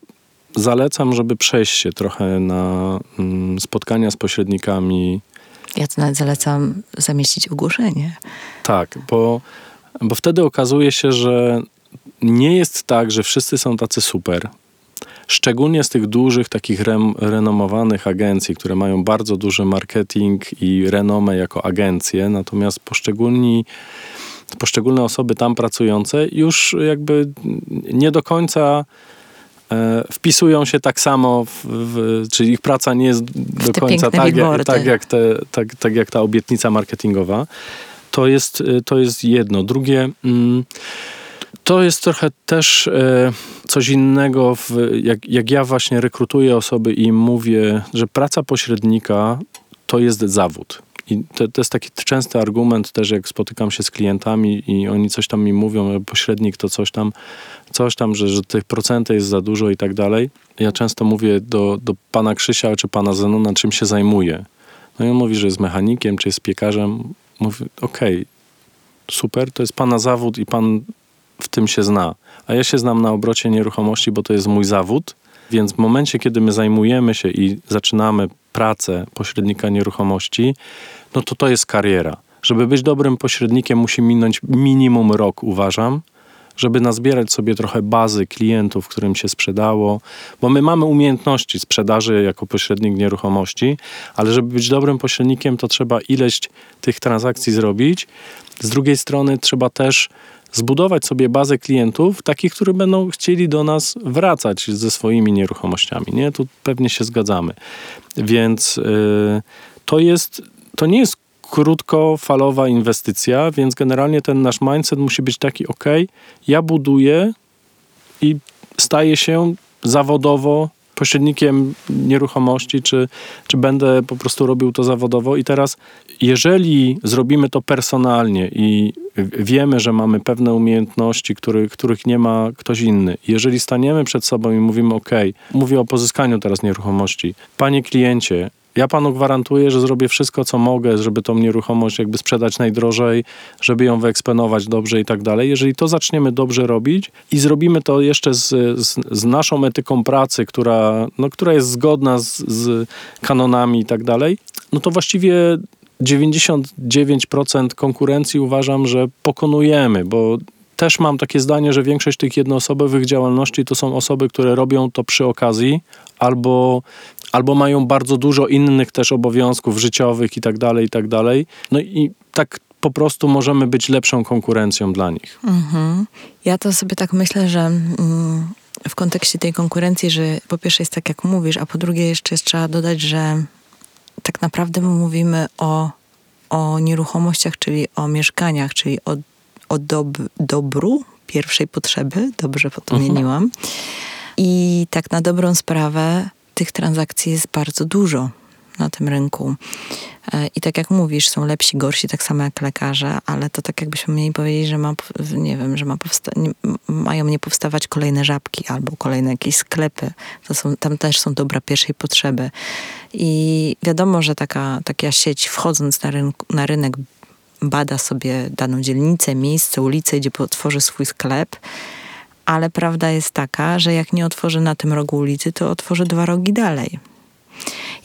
zalecam, żeby przejść się trochę na mm, spotkania z pośrednikami. Ja to nawet zalecam zamieścić ogłoszenie. Tak, bo, bo wtedy okazuje się, że nie jest tak, że wszyscy są tacy super szczególnie z tych dużych, takich rem, renomowanych agencji, które mają bardzo duży marketing i renomę jako agencje, natomiast poszczególni poszczególne osoby tam pracujące już jakby nie do końca e, wpisują się tak samo, w, w, czyli ich praca nie jest do końca tak jak, tak, jak te, tak, tak jak ta obietnica marketingowa. To jest, to jest jedno. Drugie... To jest trochę też e, coś innego, w, jak, jak ja właśnie rekrutuję osoby i mówię, że praca pośrednika to jest zawód. I to, to, jest taki częsty argument też, jak spotykam się z klientami i oni coś tam mi mówią, że pośrednik to coś tam, coś tam, że, że tych procentów jest za dużo i tak dalej. Ja często mówię do, do pana Krzysia czy pana Zenona, czym się zajmuje. No i on mówi, że jest mechanikiem, czy jest piekarzem. Mówi, okej, okay, super, to jest pana zawód i pan w tym się zna. A ja się znam na obrocie nieruchomości, bo to jest mój zawód, więc w momencie, kiedy my zajmujemy się i zaczynamy pracę pośrednika nieruchomości, no to to jest kariera. Żeby być dobrym pośrednikiem, musi minąć minimum rok, uważam, żeby nazbierać sobie trochę bazy klientów, którym się sprzedało, bo my mamy umiejętności sprzedaży jako pośrednik nieruchomości, ale żeby być dobrym pośrednikiem, to trzeba ileś tych transakcji zrobić. Z drugiej strony trzeba też zbudować sobie bazę klientów, takich, którzy będą chcieli do nas wracać ze swoimi nieruchomościami. Nie? Tu pewnie się zgadzamy. Więc yy, to jest, to nie jest krótkofalowa inwestycja, więc generalnie ten nasz mindset musi być taki, ok, ja buduję i staję się zawodowo pośrednikiem nieruchomości, czy, czy będę po prostu robił to zawodowo. I teraz, jeżeli zrobimy to personalnie i wiemy, że mamy pewne umiejętności, który, których nie ma ktoś inny, jeżeli staniemy przed sobą i mówimy, OK, mówię o pozyskaniu teraz nieruchomości, panie kliencie, ja panu gwarantuję, że zrobię wszystko, co mogę, żeby tą nieruchomość jakby sprzedać najdrożej, żeby ją wyeksponować dobrze i tak dalej. Jeżeli to zaczniemy dobrze robić i zrobimy to jeszcze z, z, z naszą etyką pracy, która, no, która jest zgodna z, z kanonami i tak dalej, no to właściwie 99% konkurencji uważam, że pokonujemy, bo też mam takie zdanie, że większość tych jednoosobowych działalności to są osoby, które robią to przy okazji albo albo mają bardzo dużo innych też obowiązków życiowych i tak dalej, i tak dalej. No i tak po prostu możemy być lepszą konkurencją dla nich. Mhm. Ja to sobie tak myślę, że mm, w kontekście tej konkurencji, że po pierwsze jest tak, jak mówisz, a po drugie jeszcze jest, trzeba dodać, że tak naprawdę my mówimy o, o nieruchomościach, czyli o mieszkaniach, czyli o, o dob dobru pierwszej potrzeby, dobrze podmieniłam. Mhm. I tak na dobrą sprawę tych transakcji jest bardzo dużo na tym rynku. E, I tak jak mówisz, są lepsi, gorsi, tak samo jak lekarze, ale to tak jakbyśmy mieli powiedzieć, że ma, nie wiem, że ma powsta- mają nie powstawać kolejne żabki albo kolejne jakieś sklepy. Są, tam też są dobra pierwszej potrzeby. I wiadomo, że taka, taka sieć wchodząc na, rynku, na rynek bada sobie daną dzielnicę, miejsce, ulicę, gdzie otworzy swój sklep, ale prawda jest taka, że jak nie otworzy na tym rogu ulicy, to otworzy dwa rogi dalej.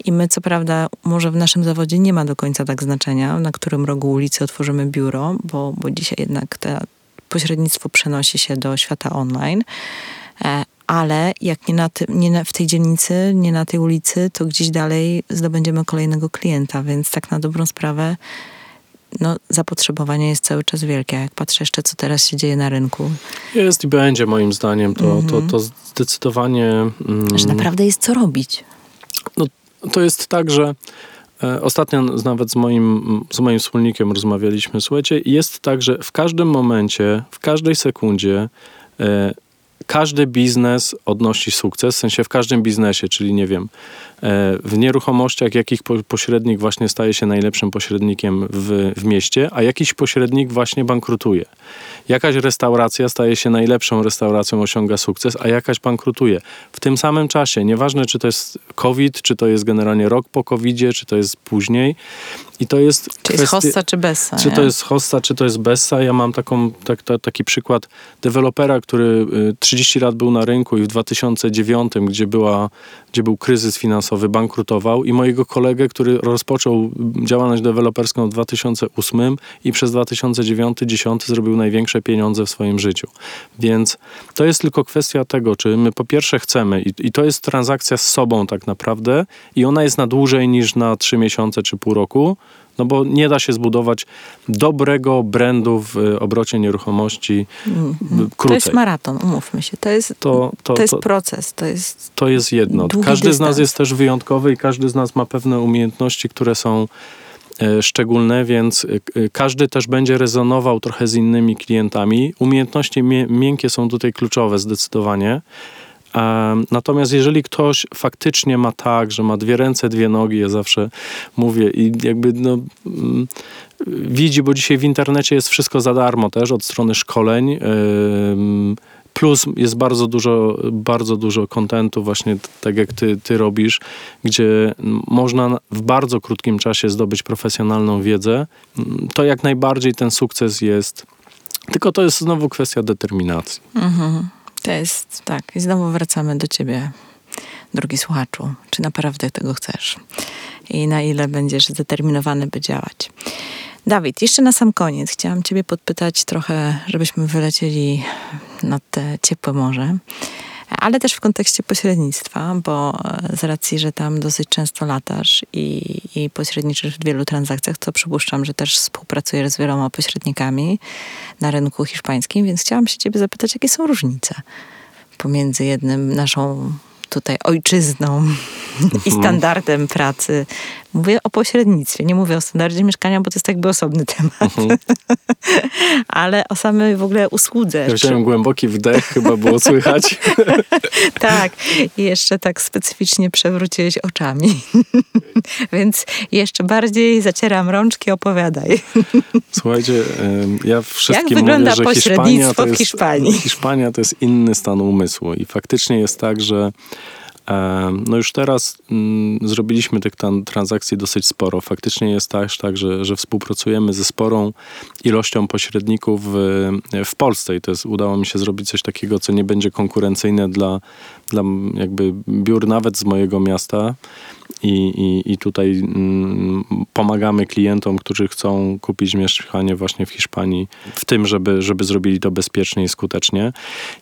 I my, co prawda, może w naszym zawodzie nie ma do końca tak znaczenia, na którym rogu ulicy otworzymy biuro, bo, bo dzisiaj jednak to pośrednictwo przenosi się do świata online. E, ale jak nie, na ty, nie na, w tej dzielnicy, nie na tej ulicy, to gdzieś dalej zdobędziemy kolejnego klienta, więc tak na dobrą sprawę no, zapotrzebowanie jest cały czas wielkie. Jak patrzę jeszcze, co teraz się dzieje na rynku. Jest i będzie moim zdaniem. To, mm -hmm. to, to zdecydowanie... Mm, że naprawdę jest co robić. No, to jest tak, że e, Ostatnio nawet z moim, z moim wspólnikiem rozmawialiśmy. Słuchajcie, jest tak, że w każdym momencie, w każdej sekundzie e, każdy biznes odnosi sukces, w sensie w każdym biznesie, czyli nie wiem, e, w nieruchomościach jakich pośrednik właśnie staje się najlepszym pośrednikiem w, w mieście, a jakiś pośrednik właśnie bankrutuje. Jakaś restauracja staje się najlepszą restauracją, osiąga sukces, a jakaś bankrutuje. W tym samym czasie, nieważne czy to jest COVID, czy to jest generalnie rok po COVIDzie, czy to jest później. I to jest. Czy kwestia, jest hossa, czy bessa? Czy nie? to jest hossa, czy to jest bessa? Ja mam taką, tak, ta, taki przykład dewelopera, który 30 y, lat był na rynku i w 2009, gdzie, była, gdzie był kryzys finansowy, bankrutował, i mojego kolegę, który rozpoczął działalność deweloperską w 2008 i przez 2009-2010 zrobił największe pieniądze w swoim życiu. Więc to jest tylko kwestia tego, czy my po pierwsze chcemy, i, i to jest transakcja z sobą tak naprawdę, i ona jest na dłużej niż na 3 miesiące czy pół roku no bo nie da się zbudować dobrego brandu w e, obrocie nieruchomości mm -hmm. krócej. To jest maraton, umówmy się. To jest, to, to, to jest to, proces. To jest, to jest jedno. Każdy dystans. z nas jest też wyjątkowy i każdy z nas ma pewne umiejętności, które są e, szczególne, więc e, każdy też będzie rezonował trochę z innymi klientami. Umiejętności miękkie są tutaj kluczowe zdecydowanie. Natomiast jeżeli ktoś faktycznie ma tak, że ma dwie ręce, dwie nogi, ja zawsze mówię i jakby no, mm, widzi, bo dzisiaj w internecie jest wszystko za darmo też od strony szkoleń. Plus jest bardzo dużo, bardzo dużo kontentu, właśnie tak jak ty, ty robisz, gdzie można w bardzo krótkim czasie zdobyć profesjonalną wiedzę. To jak najbardziej ten sukces jest. Tylko to jest znowu kwestia determinacji. Mhm. To jest tak. I znowu wracamy do ciebie, drogi słuchaczu. Czy naprawdę tego chcesz? I na ile będziesz zdeterminowany, by działać? Dawid, jeszcze na sam koniec chciałam Ciebie podpytać trochę, żebyśmy wylecieli na te ciepłe morze ale też w kontekście pośrednictwa, bo e, z racji, że tam dosyć często latasz i, i pośredniczysz w wielu transakcjach, to przypuszczam, że też współpracujesz z wieloma pośrednikami na rynku hiszpańskim, więc chciałam się ciebie zapytać, jakie są różnice pomiędzy jednym naszą tutaj ojczyzną i mhm. standardem pracy. Mówię o pośrednictwie, nie mówię o standardzie mieszkania, bo to jest jakby osobny temat. Mhm. Ale o samej w ogóle usłudze. Ja wziąłem głęboki wdech, chyba było słychać. tak. I jeszcze tak specyficznie przewróciłeś oczami. Więc jeszcze bardziej zacieram rączki, opowiadaj. Słuchajcie, ja wszystkim Jak wygląda mówię, że pośrednictwo Hiszpania to, jest, w Hiszpanii? Hiszpania to jest inny stan umysłu i faktycznie jest tak, że no już teraz mm, zrobiliśmy tych transakcji dosyć sporo. Faktycznie jest też tak, że, że współpracujemy ze sporą ilością pośredników w, w Polsce i to jest, udało mi się zrobić coś takiego, co nie będzie konkurencyjne dla, dla jakby biur nawet z mojego miasta i, i, i tutaj mm, pomagamy klientom, którzy chcą kupić mieszkanie właśnie w Hiszpanii, w tym, żeby, żeby zrobili to bezpiecznie i skutecznie.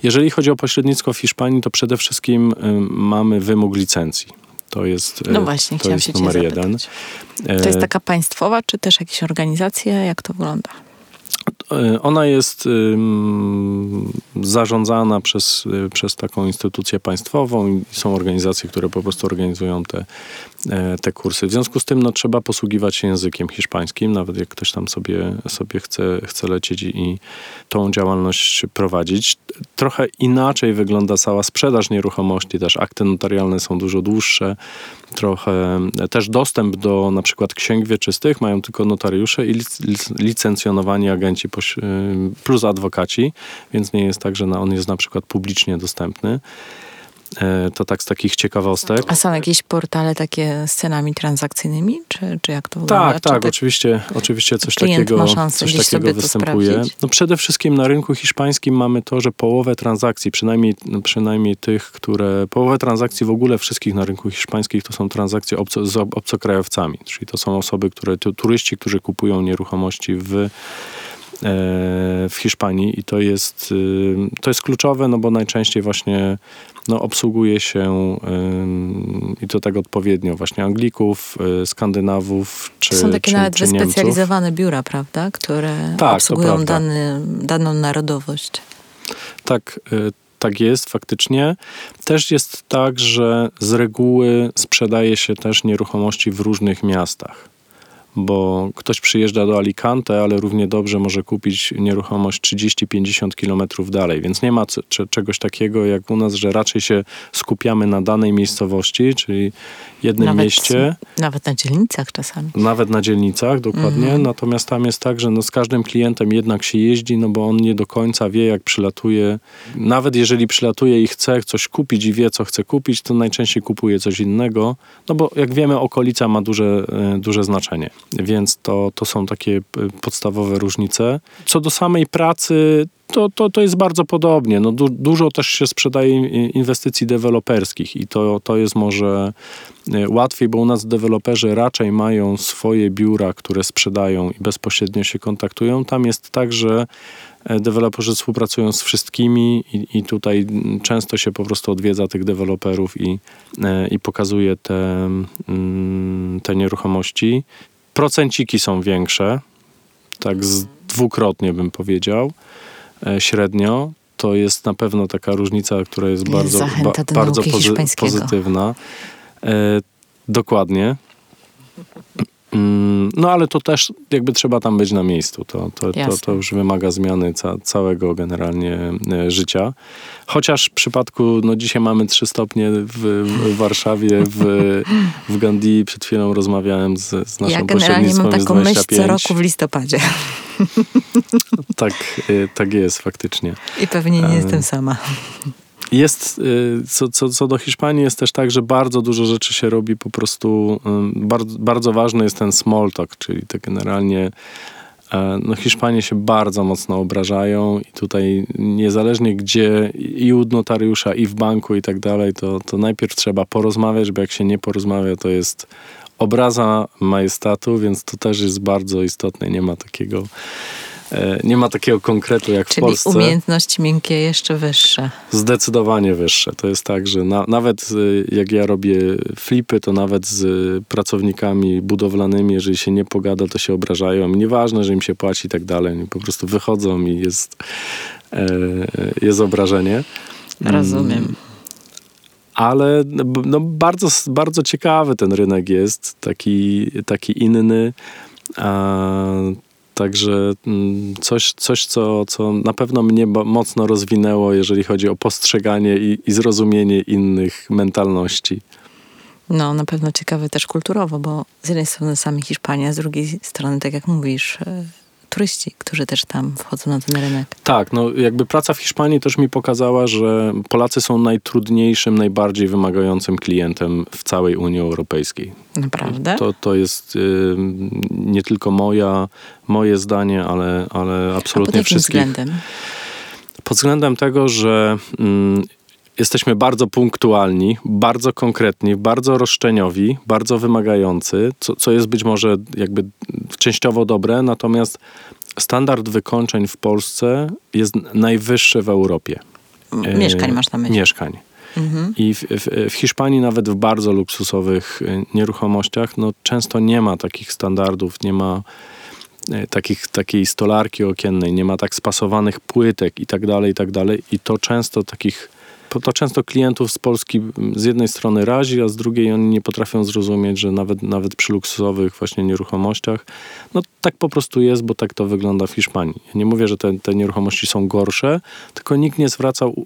Jeżeli chodzi o pośrednictwo w Hiszpanii, to przede wszystkim y, mamy wymóg licencji. To jest, no właśnie, to jest numer jeden. To jest taka państwowa, czy też jakieś organizacje? Jak to wygląda? E, ona jest zarządzana przez, e, przez taką instytucję państwową i są organizacje, które po prostu organizują te, te kursy. W związku z tym no, trzeba posługiwać się językiem hiszpańskim, nawet jak ktoś tam sobie, sobie chce, chce lecieć i tą działalność prowadzić. Trochę inaczej wygląda cała sprzedaż nieruchomości, też akty notarialne są dużo dłuższe. trochę też dostęp do na przykład księg wieczystych mają tylko notariusze i licencjonowani agenci plus adwokaci, więc nie jest tak, że on jest na przykład publicznie dostępny. E, to tak z takich ciekawostek. A są jakieś portale takie z cenami transakcyjnymi, czy, czy jak to wygląda? Tak, tak, oczywiście, oczywiście coś takiego, coś takiego występuje. No przede wszystkim na rynku hiszpańskim mamy to, że połowę transakcji, przynajmniej, przynajmniej tych, które, połowę transakcji w ogóle wszystkich na rynku hiszpańskich to są transakcje obco, z obcokrajowcami, czyli to są osoby, które, to turyści, którzy kupują nieruchomości w w Hiszpanii i to jest, y, to jest kluczowe, no bo najczęściej właśnie no, obsługuje się i to tak odpowiednio właśnie Anglików, y, Skandynawów czy Są takie czy, nawet czy wyspecjalizowane biura, prawda? Które tak, obsługują dany, daną narodowość. Tak, y, tak jest faktycznie. Też jest tak, że z reguły sprzedaje się też nieruchomości w różnych miastach bo ktoś przyjeżdża do Alicante, ale równie dobrze może kupić nieruchomość 30-50 kilometrów dalej, więc nie ma czegoś takiego jak u nas, że raczej się skupiamy na danej miejscowości, czyli jednym nawet, mieście. Nawet na dzielnicach czasami. Nawet na dzielnicach, dokładnie. Mhm. Natomiast tam jest tak, że no z każdym klientem jednak się jeździ, no bo on nie do końca wie, jak przylatuje. Nawet jeżeli przylatuje i chce coś kupić i wie, co chce kupić, to najczęściej kupuje coś innego, no bo jak wiemy, okolica ma duże, e, duże znaczenie. Więc to, to są takie e, podstawowe różnice. Co do samej pracy, to, to, to jest bardzo podobnie. No, du, dużo też się sprzedaje inwestycji deweloperskich i to, to jest może e, łatwiej, bo u nas deweloperzy raczej mają swoje biura, które sprzedają i bezpośrednio się kontaktują. Tam jest tak, że e, deweloperzy współpracują z wszystkimi i, i tutaj często się po prostu odwiedza tych deweloperów i, i pokazuje te, mm, te nieruchomości procenciki są większe, tak z dwukrotnie bym powiedział, e, średnio. To jest na pewno taka różnica, która jest, jest bardzo, ba, bardzo pozy pozytywna. E, dokładnie. Mm, no ale to też jakby trzeba tam być na miejscu. To, to, to, to już wymaga zmiany ca całego generalnie e, życia. Chociaż w przypadku, no dzisiaj mamy 3 stopnie w, w Warszawie, w, w Gandhi. Przed chwilą rozmawiałem z, z naszą Ja generalnie mam taką myśl co roku w listopadzie. tak, e, tak jest faktycznie. I pewnie nie jestem sama. Jest, y, co, co, co do Hiszpanii, jest też tak, że bardzo dużo rzeczy się robi po prostu. Bardzo, bardzo ważny jest ten small talk, czyli to generalnie. E, no, Hiszpanie się bardzo mocno obrażają i tutaj niezależnie gdzie i u notariusza, i w banku i tak dalej, to, to najpierw trzeba porozmawiać, bo jak się nie porozmawia, to jest obraza majestatu, więc to też jest bardzo istotne. Nie ma takiego nie ma takiego konkretu jak Czyli w Polsce. Czyli umiejętności miękkie jeszcze wyższe. Zdecydowanie wyższe. To jest tak, że na, nawet e, jak ja robię flipy, to nawet z pracownikami budowlanymi, jeżeli się nie pogada, to się obrażają. Nieważne, że im się płaci i tak dalej. Po prostu wychodzą i jest, e, jest obrażenie. Rozumiem. Ale no, bardzo, bardzo ciekawy ten rynek jest, taki, taki inny. Także mm, coś, coś co, co na pewno mnie mocno rozwinęło, jeżeli chodzi o postrzeganie i, i zrozumienie innych mentalności. No, na pewno ciekawe też kulturowo, bo z jednej strony sami Hiszpania, z drugiej strony, tak jak mówisz, e, turyści, którzy też tam wchodzą na ten rynek. Tak, no jakby praca w Hiszpanii też mi pokazała, że Polacy są najtrudniejszym, najbardziej wymagającym klientem w całej Unii Europejskiej. Naprawdę? To, to jest y, nie tylko moja, moje zdanie, ale, ale absolutnie A pod wszystkich. względem? Pod względem tego, że mm, jesteśmy bardzo punktualni, bardzo konkretni, bardzo roszczeniowi, bardzo wymagający, co, co jest być może jakby częściowo dobre, natomiast standard wykończeń w Polsce jest najwyższy w Europie. Mieszkań masz na myśli? Mieszkań. Mhm. I w, w, w, Hiszpanii nawet w bardzo luksusowych e, nieruchomościach no, często nie ma takich standardów, nie ma e, takich, takiej stolarki okiennej, nie ma tak spasowanych płytek i tak dalej, i tak dalej. I to często takich to często klientów z Polski z jednej strony razi, a z drugiej oni nie potrafią zrozumieć, że nawet, nawet przy luksusowych właśnie nieruchomościach, no tak po prostu jest, bo tak to wygląda w Hiszpanii. Ja nie mówię, że te, te nieruchomości są gorsze, tylko nikt nie zwracał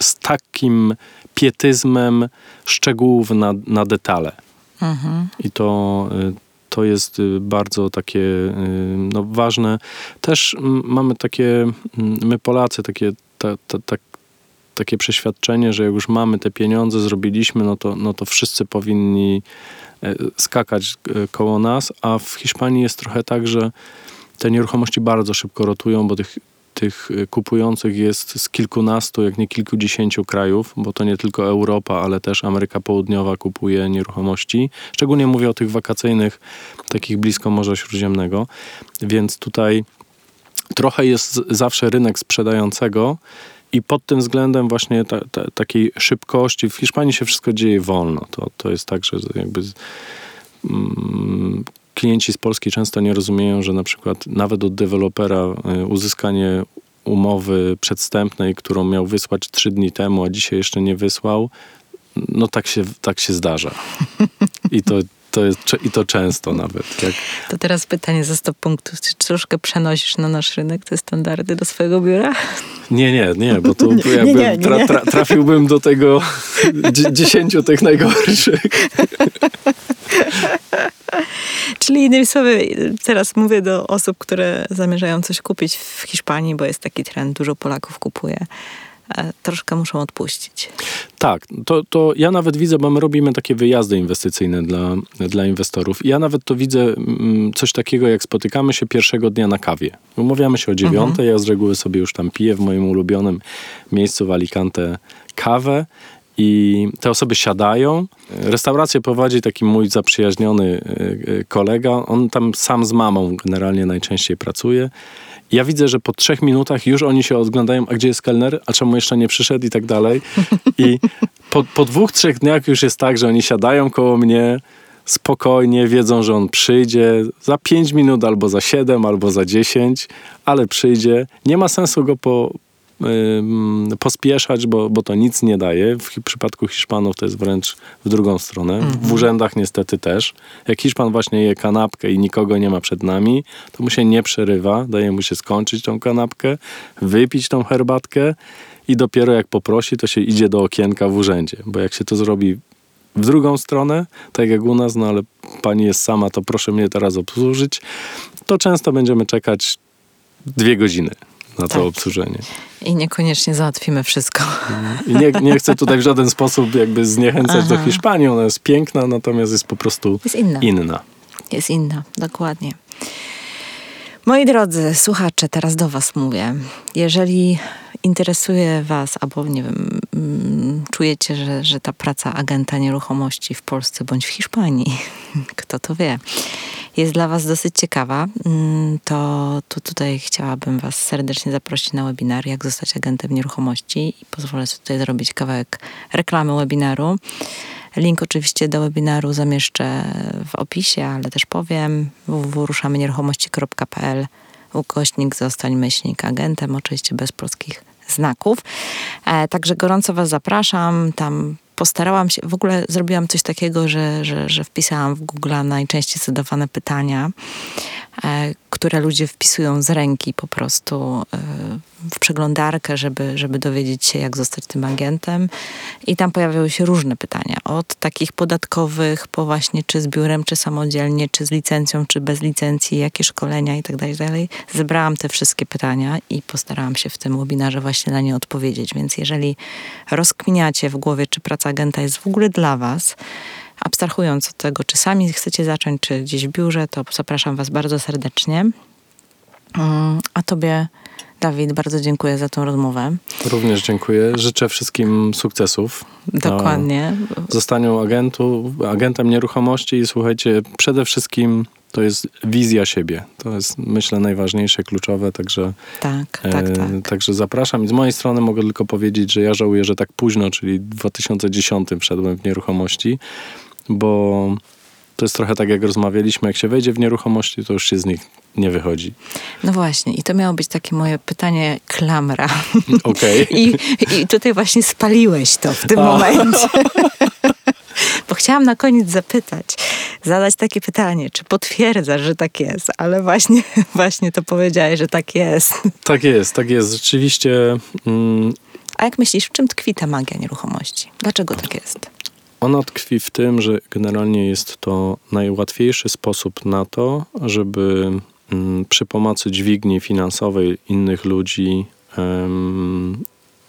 z takim pietyzmem szczegółów na, na detale. Mhm. I to, y, to jest y, bardzo takie y, no, ważne. Też mamy takie, my Polacy, takie, ta, ta, ta, takie przeświadczenie, że jak już mamy te pieniądze, zrobiliśmy, no to, no to wszyscy powinni e, skakać e, koło nas, a w Hiszpanii jest trochę tak, że te nieruchomości bardzo szybko rotują, bo tych, tych e, kupujących jest z kilkunastu, jak nie kilkudziesięciu krajów, bo to nie tylko Europa, ale też Ameryka Południowa kupuje nieruchomości. Szczególnie mówię o tych wakacyjnych, takich blisko Morza Śródziemnego, więc tutaj trochę jest zawsze rynek sprzedającego i pod tym względem właśnie ta, ta, takiej szybkości, w Hiszpanii się wszystko dzieje wolno. To, to jest tak, że jakby mm, klienci z Polski często nie rozumieją, że na przykład nawet od dewelopera y, uzyskanie umowy przedstępnej, którą miał wysłać trzy dni temu, a dzisiaj jeszcze nie wysłał, no tak się, tak się zdarza. I to, to jest, I to często nawet. Jak, To teraz pytanie za 100 punktów. Czy troszkę przenosisz na nasz rynek te standardy do swojego biura? Nie, nie, nie, bo to Nie, jakby nie, nie, Tra, tra, trafiłbym do tego dzie- dziesięciu tych najgorszych. Czyli innymi słowy, teraz mówię do osób, które zamierzają coś kupić w Hiszpanii, bo jest taki trend, dużo Polaków kupuje. E, Troszkę muszą odpuścić. Tak, to, to ja nawet widzę, bo my robimy takie wyjazdy inwestycyjne dla, dla inwestorów. Ja nawet to widzę mm, coś takiego, jak spotykamy się pierwszego dnia na kawie. Umawiamy się o dziewiątej, ja z reguły sobie już tam piję w moim ulubionym miejscu w Alicante kawę. I te osoby siadają. Restaurację prowadzi taki mój zaprzyjaźniony y, y, kolega. On tam sam z mamą generalnie najczęściej pracuje. Ja widzę, że po trzech minutach już oni się odglądają, a gdzie jest kelner, a czemu jeszcze nie przyszedł i tak dalej. I po, po dwóch, trzech dniach już jest tak, że oni siadają koło mnie spokojnie, wiedzą, że on przyjdzie za pięć minut, albo za siedem, albo za dziesięć, ale przyjdzie. Nie ma sensu go po, pospieszać, bo, bo to nic nie daje. W przypadku Hiszpanów to jest wręcz w drugą stronę. W urzędach niestety też. Jak Hiszpan właśnie je kanapkę i nikogo nie ma przed nami, to mu się nie przerywa, daje mu się skończyć tą kanapkę, wypić tą herbatkę i dopiero jak poprosi, to się idzie do okienka w urzędzie. Bo jak się to zrobi w drugą stronę, tak jak u nas, no ale pani jest sama, to proszę mnie teraz obsłużyć, to często będziemy czekać dwie godziny na to Tak. obsłużenie. I niekoniecznie załatwimy wszystko. I nie, nie chcę tutaj w żaden sposób jakby zniechęcać do Aha. Hiszpanii. Ona jest piękna, natomiast jest po prostu Jest inna. inna. Jest inna, dokładnie. Moi drodzy słuchacze, teraz do Was mówię. Jeżeli interesuje Was, albo nie wiem, mm, czujecie, że, że ta praca agenta nieruchomości w Polsce bądź w Hiszpanii, kto to wie, jest dla Was dosyć ciekawa, mm, to, to tutaj chciałabym Was serdecznie zaprosić na webinar Jak zostać agentem nieruchomości i pozwolę sobie tutaj zrobić kawałek reklamy webinaru. Link oczywiście do webinaru zamieszczę w opisie, ale też powiem www.ruszamynieruchomości.pl ukośnik zostań myślnik agentem, oczywiście bez polskich znaków. E, także gorąco Was zapraszam. Tam postarałam się, w ogóle zrobiłam coś takiego, że, że, że wpisałam w Google najczęściej zadawane pytania, które ludzie wpisują z ręki po prostu e, w przeglądarkę, żeby, żeby dowiedzieć się, jak zostać tym agentem. I tam pojawiały się różne pytania. Od takich podatkowych, po właśnie czy z biurem, czy samodzielnie, czy z licencją, czy bez licencji, jakie szkolenia i tak dalej, tak. Zebrałam te wszystkie pytania i postarałam się w tym webinarze właśnie na nie odpowiedzieć. Więc jeżeli rozkminiacie w głowie, czy praca agenta jest w ogóle dla Was, abstrahując od tego, czy sami chcecie zacząć, czy gdzieś w biurze, to zapraszam Was bardzo serdecznie. Mm, A Tobie, Dawid, bardzo dziękuję za tą rozmowę. Również dziękuję. Życzę wszystkim sukcesów. Dokładnie. zostaniu agentu, agentem nieruchomości i słuchajcie, przede wszystkim to jest wizja siebie. To jest, myślę, najważniejsze, kluczowe, także, Tak, e, tak, tak. także zapraszam. I z mojej strony mogę tylko powiedzieć, że ja żałuję, że tak późno, czyli w 2010 wszedłem w nieruchomości, bo to jest trochę tak, jak rozmawialiśmy, jak się wejdzie w nieruchomości, to już się z nich nie wychodzi. No właśnie, i to miało być takie moje pytanie klamra. Okej. I, I tutaj właśnie spaliłeś to w tym A. momencie. Bo chciałam na koniec zapytać, zadać takie pytanie, czy potwierdzasz, że tak jest, ale właśnie, właśnie to powiedziałeś, że tak jest. Tak jest, tak jest. Rzeczywiście mm, A jak myślisz, w czym tkwi ta magia nieruchomości? Dlaczego tak jest? Ona tkwi w tym, że generalnie jest to najłatwiejszy sposób na to, żeby mm, przy pomocy dźwigni finansowej innych ludzi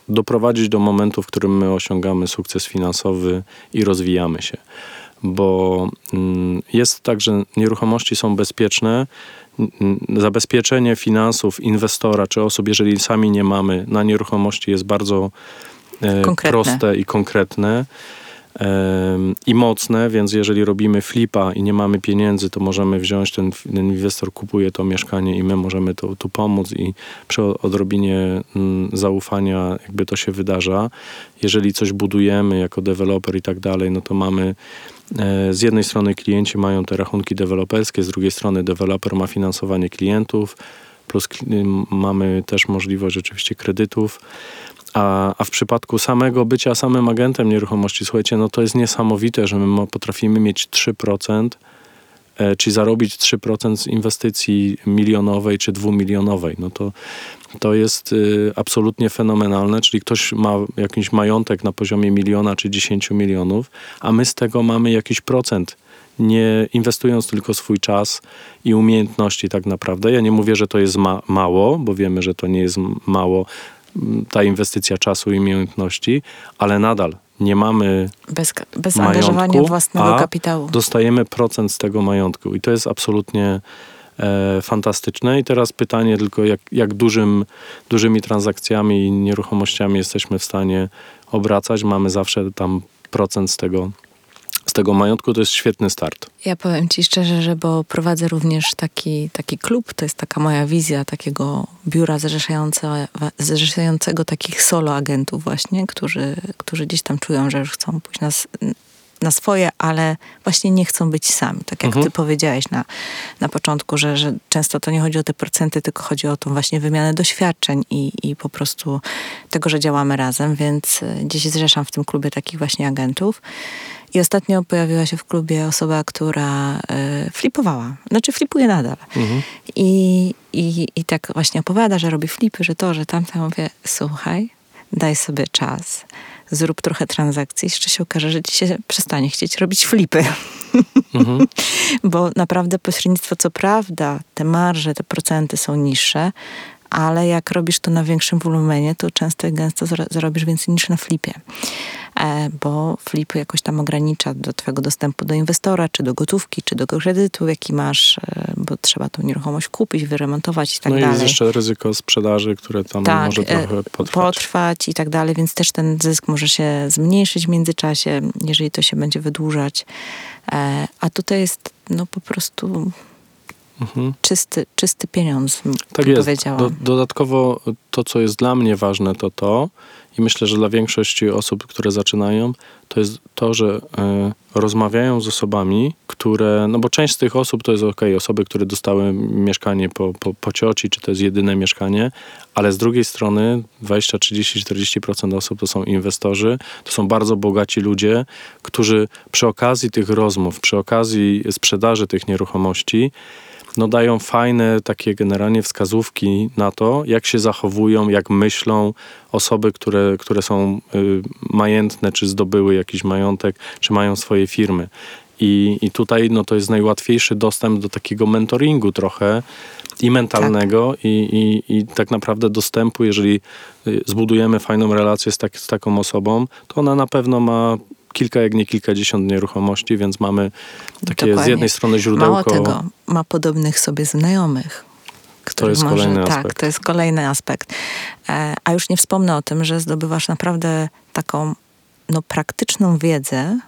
doprowadzić do momentu, w którym my osiągamy sukces finansowy i rozwijamy się. Bo mm, jest tak, że nieruchomości są bezpieczne. Zabezpieczenie finansów inwestora czy osób, jeżeli sami nie mamy na nieruchomości, jest bardzo e, proste i konkretne i mocne, więc jeżeli robimy flipa i nie mamy pieniędzy, to możemy wziąć, ten, ten inwestor kupuje to mieszkanie i my możemy tu, tu pomóc i przy odrobinie mm, zaufania jakby to się wydarza. Jeżeli coś budujemy jako deweloper i tak dalej, no to mamy e, z jednej strony klienci mają te rachunki deweloperskie, z drugiej strony deweloper ma finansowanie klientów, plus mamy też możliwość oczywiście kredytów. A, a w przypadku samego bycia samym agentem nieruchomości, słuchajcie, no to jest niesamowite, że my potrafimy mieć 3%, e, czyli zarobić 3% z inwestycji milionowej czy dwumilionowej. No to, to jest y, absolutnie fenomenalne, czyli ktoś ma jakiś majątek na poziomie miliona czy 10 milionów, a my z tego mamy jakiś procent nie inwestując tylko swój czas i umiejętności tak naprawdę. Ja nie mówię, że to jest ma- mało, bo wiemy, że to nie jest mało ta inwestycja czasu i umiejętności, ale nadal nie mamy Bez, bez majątku, angażowania własnego kapitału. dostajemy procent z tego majątku i to jest absolutnie e, fantastyczne. I teraz pytanie tylko, jak, jak dużym, dużymi transakcjami i nieruchomościami jesteśmy w stanie obracać. Mamy zawsze tam procent z tego, tego majątku. To jest świetny start. Ja powiem Ci szczerze, że bo prowadzę również taki, taki klub, to jest taka moja wizja takiego biura zrzeszające, zrzeszającego takich solo agentów właśnie, którzy, którzy gdzieś tam czują, że już chcą pójść na, na swoje, ale właśnie nie chcą być sami. Tak jak Mhm. Ty powiedziałeś na, na początku, że, że często to nie chodzi o te procenty, tylko chodzi o tą właśnie wymianę doświadczeń i, i po prostu tego, że działamy razem, więc gdzieś zrzeszam w tym klubie takich właśnie agentów. I ostatnio pojawiła się w klubie osoba, która y, flipowała. Znaczy flipuje nadal. Mhm. I, i, I tak właśnie opowiada, że robi flipy, że to, że tamte. Ja Mówię, słuchaj, daj sobie czas, zrób trochę transakcji, jeszcze się okaże, że ci się przestanie chcieć robić flipy. Mhm. Bo naprawdę pośrednictwo, co prawda, te marże, te procenty są niższe, ale jak robisz to na większym wolumenie, to często i gęsto zarobisz więcej niż na flipie. E, bo flip jakoś tam ogranicza do twojego dostępu do inwestora, czy do gotówki, czy do kredytu, jaki masz, e, bo trzeba tą nieruchomość kupić, wyremontować i tak no i dalej jest jeszcze ryzyko sprzedaży, które tam Tak, może e, trochę potrwać. potrwać i tak dalej, więc też ten zysk może się zmniejszyć w międzyczasie, jeżeli to się będzie wydłużać. A tutaj jest no po prostu Mhm. czysty, czysty pieniądz, Tak jest. powiedziałam. Do, dodatkowo to, co jest dla mnie ważne, to to, i myślę, że dla większości osób, które zaczynają, to jest to, że e, rozmawiają z osobami, które, no bo część z tych osób to jest ok, osoby, które dostały mieszkanie po, po, po cioci, czy to jest jedyne mieszkanie, ale z drugiej strony 20, 30, 40% osób to są inwestorzy, to są bardzo bogaci ludzie, którzy przy okazji tych rozmów, przy okazji sprzedaży tych nieruchomości, no dają fajne takie generalnie wskazówki na to, jak się zachowują, jak myślą osoby, które, które są y, majętne, czy zdobyły jakiś majątek, czy mają swoje firmy. I, I tutaj no, to jest najłatwiejszy dostęp do takiego mentoringu trochę i mentalnego, i, i, i tak naprawdę dostępu, jeżeli y, zbudujemy fajną relację z, tak, z taką osobą, to ona na pewno ma kilka, jak nie kilkadziesiąt nieruchomości, więc mamy takie z Dokładnie. jednej strony źródełko. Mało tego, ma podobnych sobie znajomych. których jest może, kolejny Tak, aspekt. to jest kolejny aspekt. E, a już nie wspomnę o tym, że zdobywasz naprawdę taką no, praktyczną wiedzę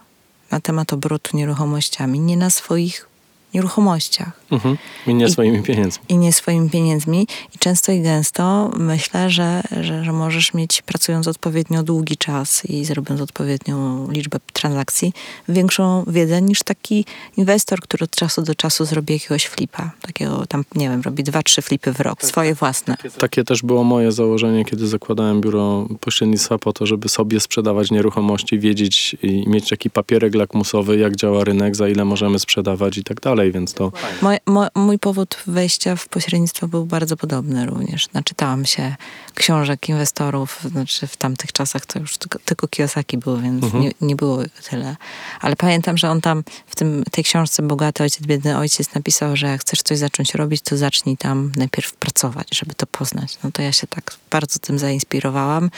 na temat obrotu nieruchomościami, nie na swoich nieruchomościach Mhm. I nie I- swoimi pieniędzmi. i nie swoimi pieniędzmi. I często i gęsto myślę, że, że, że możesz mieć, pracując odpowiednio długi czas i zrobiąc odpowiednią liczbę transakcji, większą wiedzę niż taki inwestor, który od czasu do czasu zrobi jakiegoś flipa. Takiego tam, nie wiem, robi dwa, trzy flipy w rok, swoje własne. Takie też było moje założenie, kiedy zakładałem biuro pośrednictwa po to, żeby sobie sprzedawać nieruchomości, wiedzieć i mieć taki papierek lakmusowy, jak działa rynek, za ile możemy sprzedawać i tak dalej. Dalej, więc to Moj, mój powód wejścia w pośrednictwo był bardzo podobny również. Naczytałam się książek inwestorów, znaczy w tamtych czasach to już tylko, tylko Kiyosaki był, więc Mhm. nie, nie było tyle. Ale pamiętam, że on tam w tym, tej książce Bogaty Ojciec, Biedny Ojciec napisał, że jak chcesz coś zacząć robić, to zacznij tam najpierw pracować, żeby to poznać. No to ja się tak bardzo tym zainspirowałam.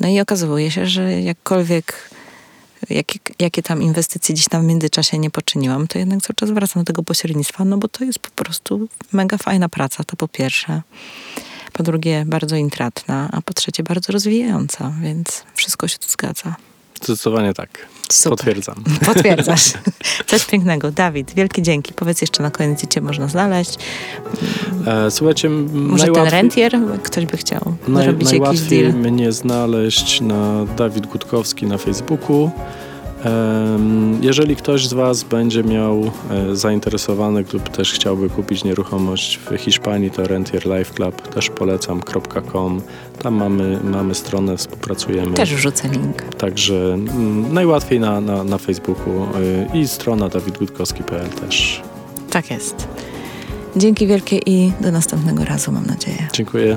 No i okazuje się, że jakkolwiek jakie, jakie tam inwestycje gdzieś tam w międzyczasie nie poczyniłam, to jednak cały czas wracam do tego pośrednictwa, no bo to jest po prostu mega fajna praca, to po pierwsze. Po drugie, bardzo intratna, a po trzecie, bardzo rozwijająca, więc wszystko się tu zgadza. Zdecydowanie tak. Super. Potwierdzam. Potwierdzasz. Coś pięknego. Dawid, wielkie dzięki. Powiedz jeszcze na koniec, gdzie cię można znaleźć. E, słuchajcie, Może ten najłatwiej- rentier, jak ktoś by chciał Naj, zrobić jakiś najłatwiej deal. mnie znaleźć na Dawid Gutkowski na Facebooku. Jeżeli ktoś z Was będzie miał e, zainteresowany lub też chciałby kupić nieruchomość w Hiszpanii, to Rentier Life Club też polecam.com. Tam mamy, mamy stronę, współpracujemy. Też wrzucę link. Także mm, najłatwiej na, na, na Facebooku y, i strona dawidgutkowski.pl też. Tak jest. Dzięki wielkie i do następnego razu, mam nadzieję. Dziękuję.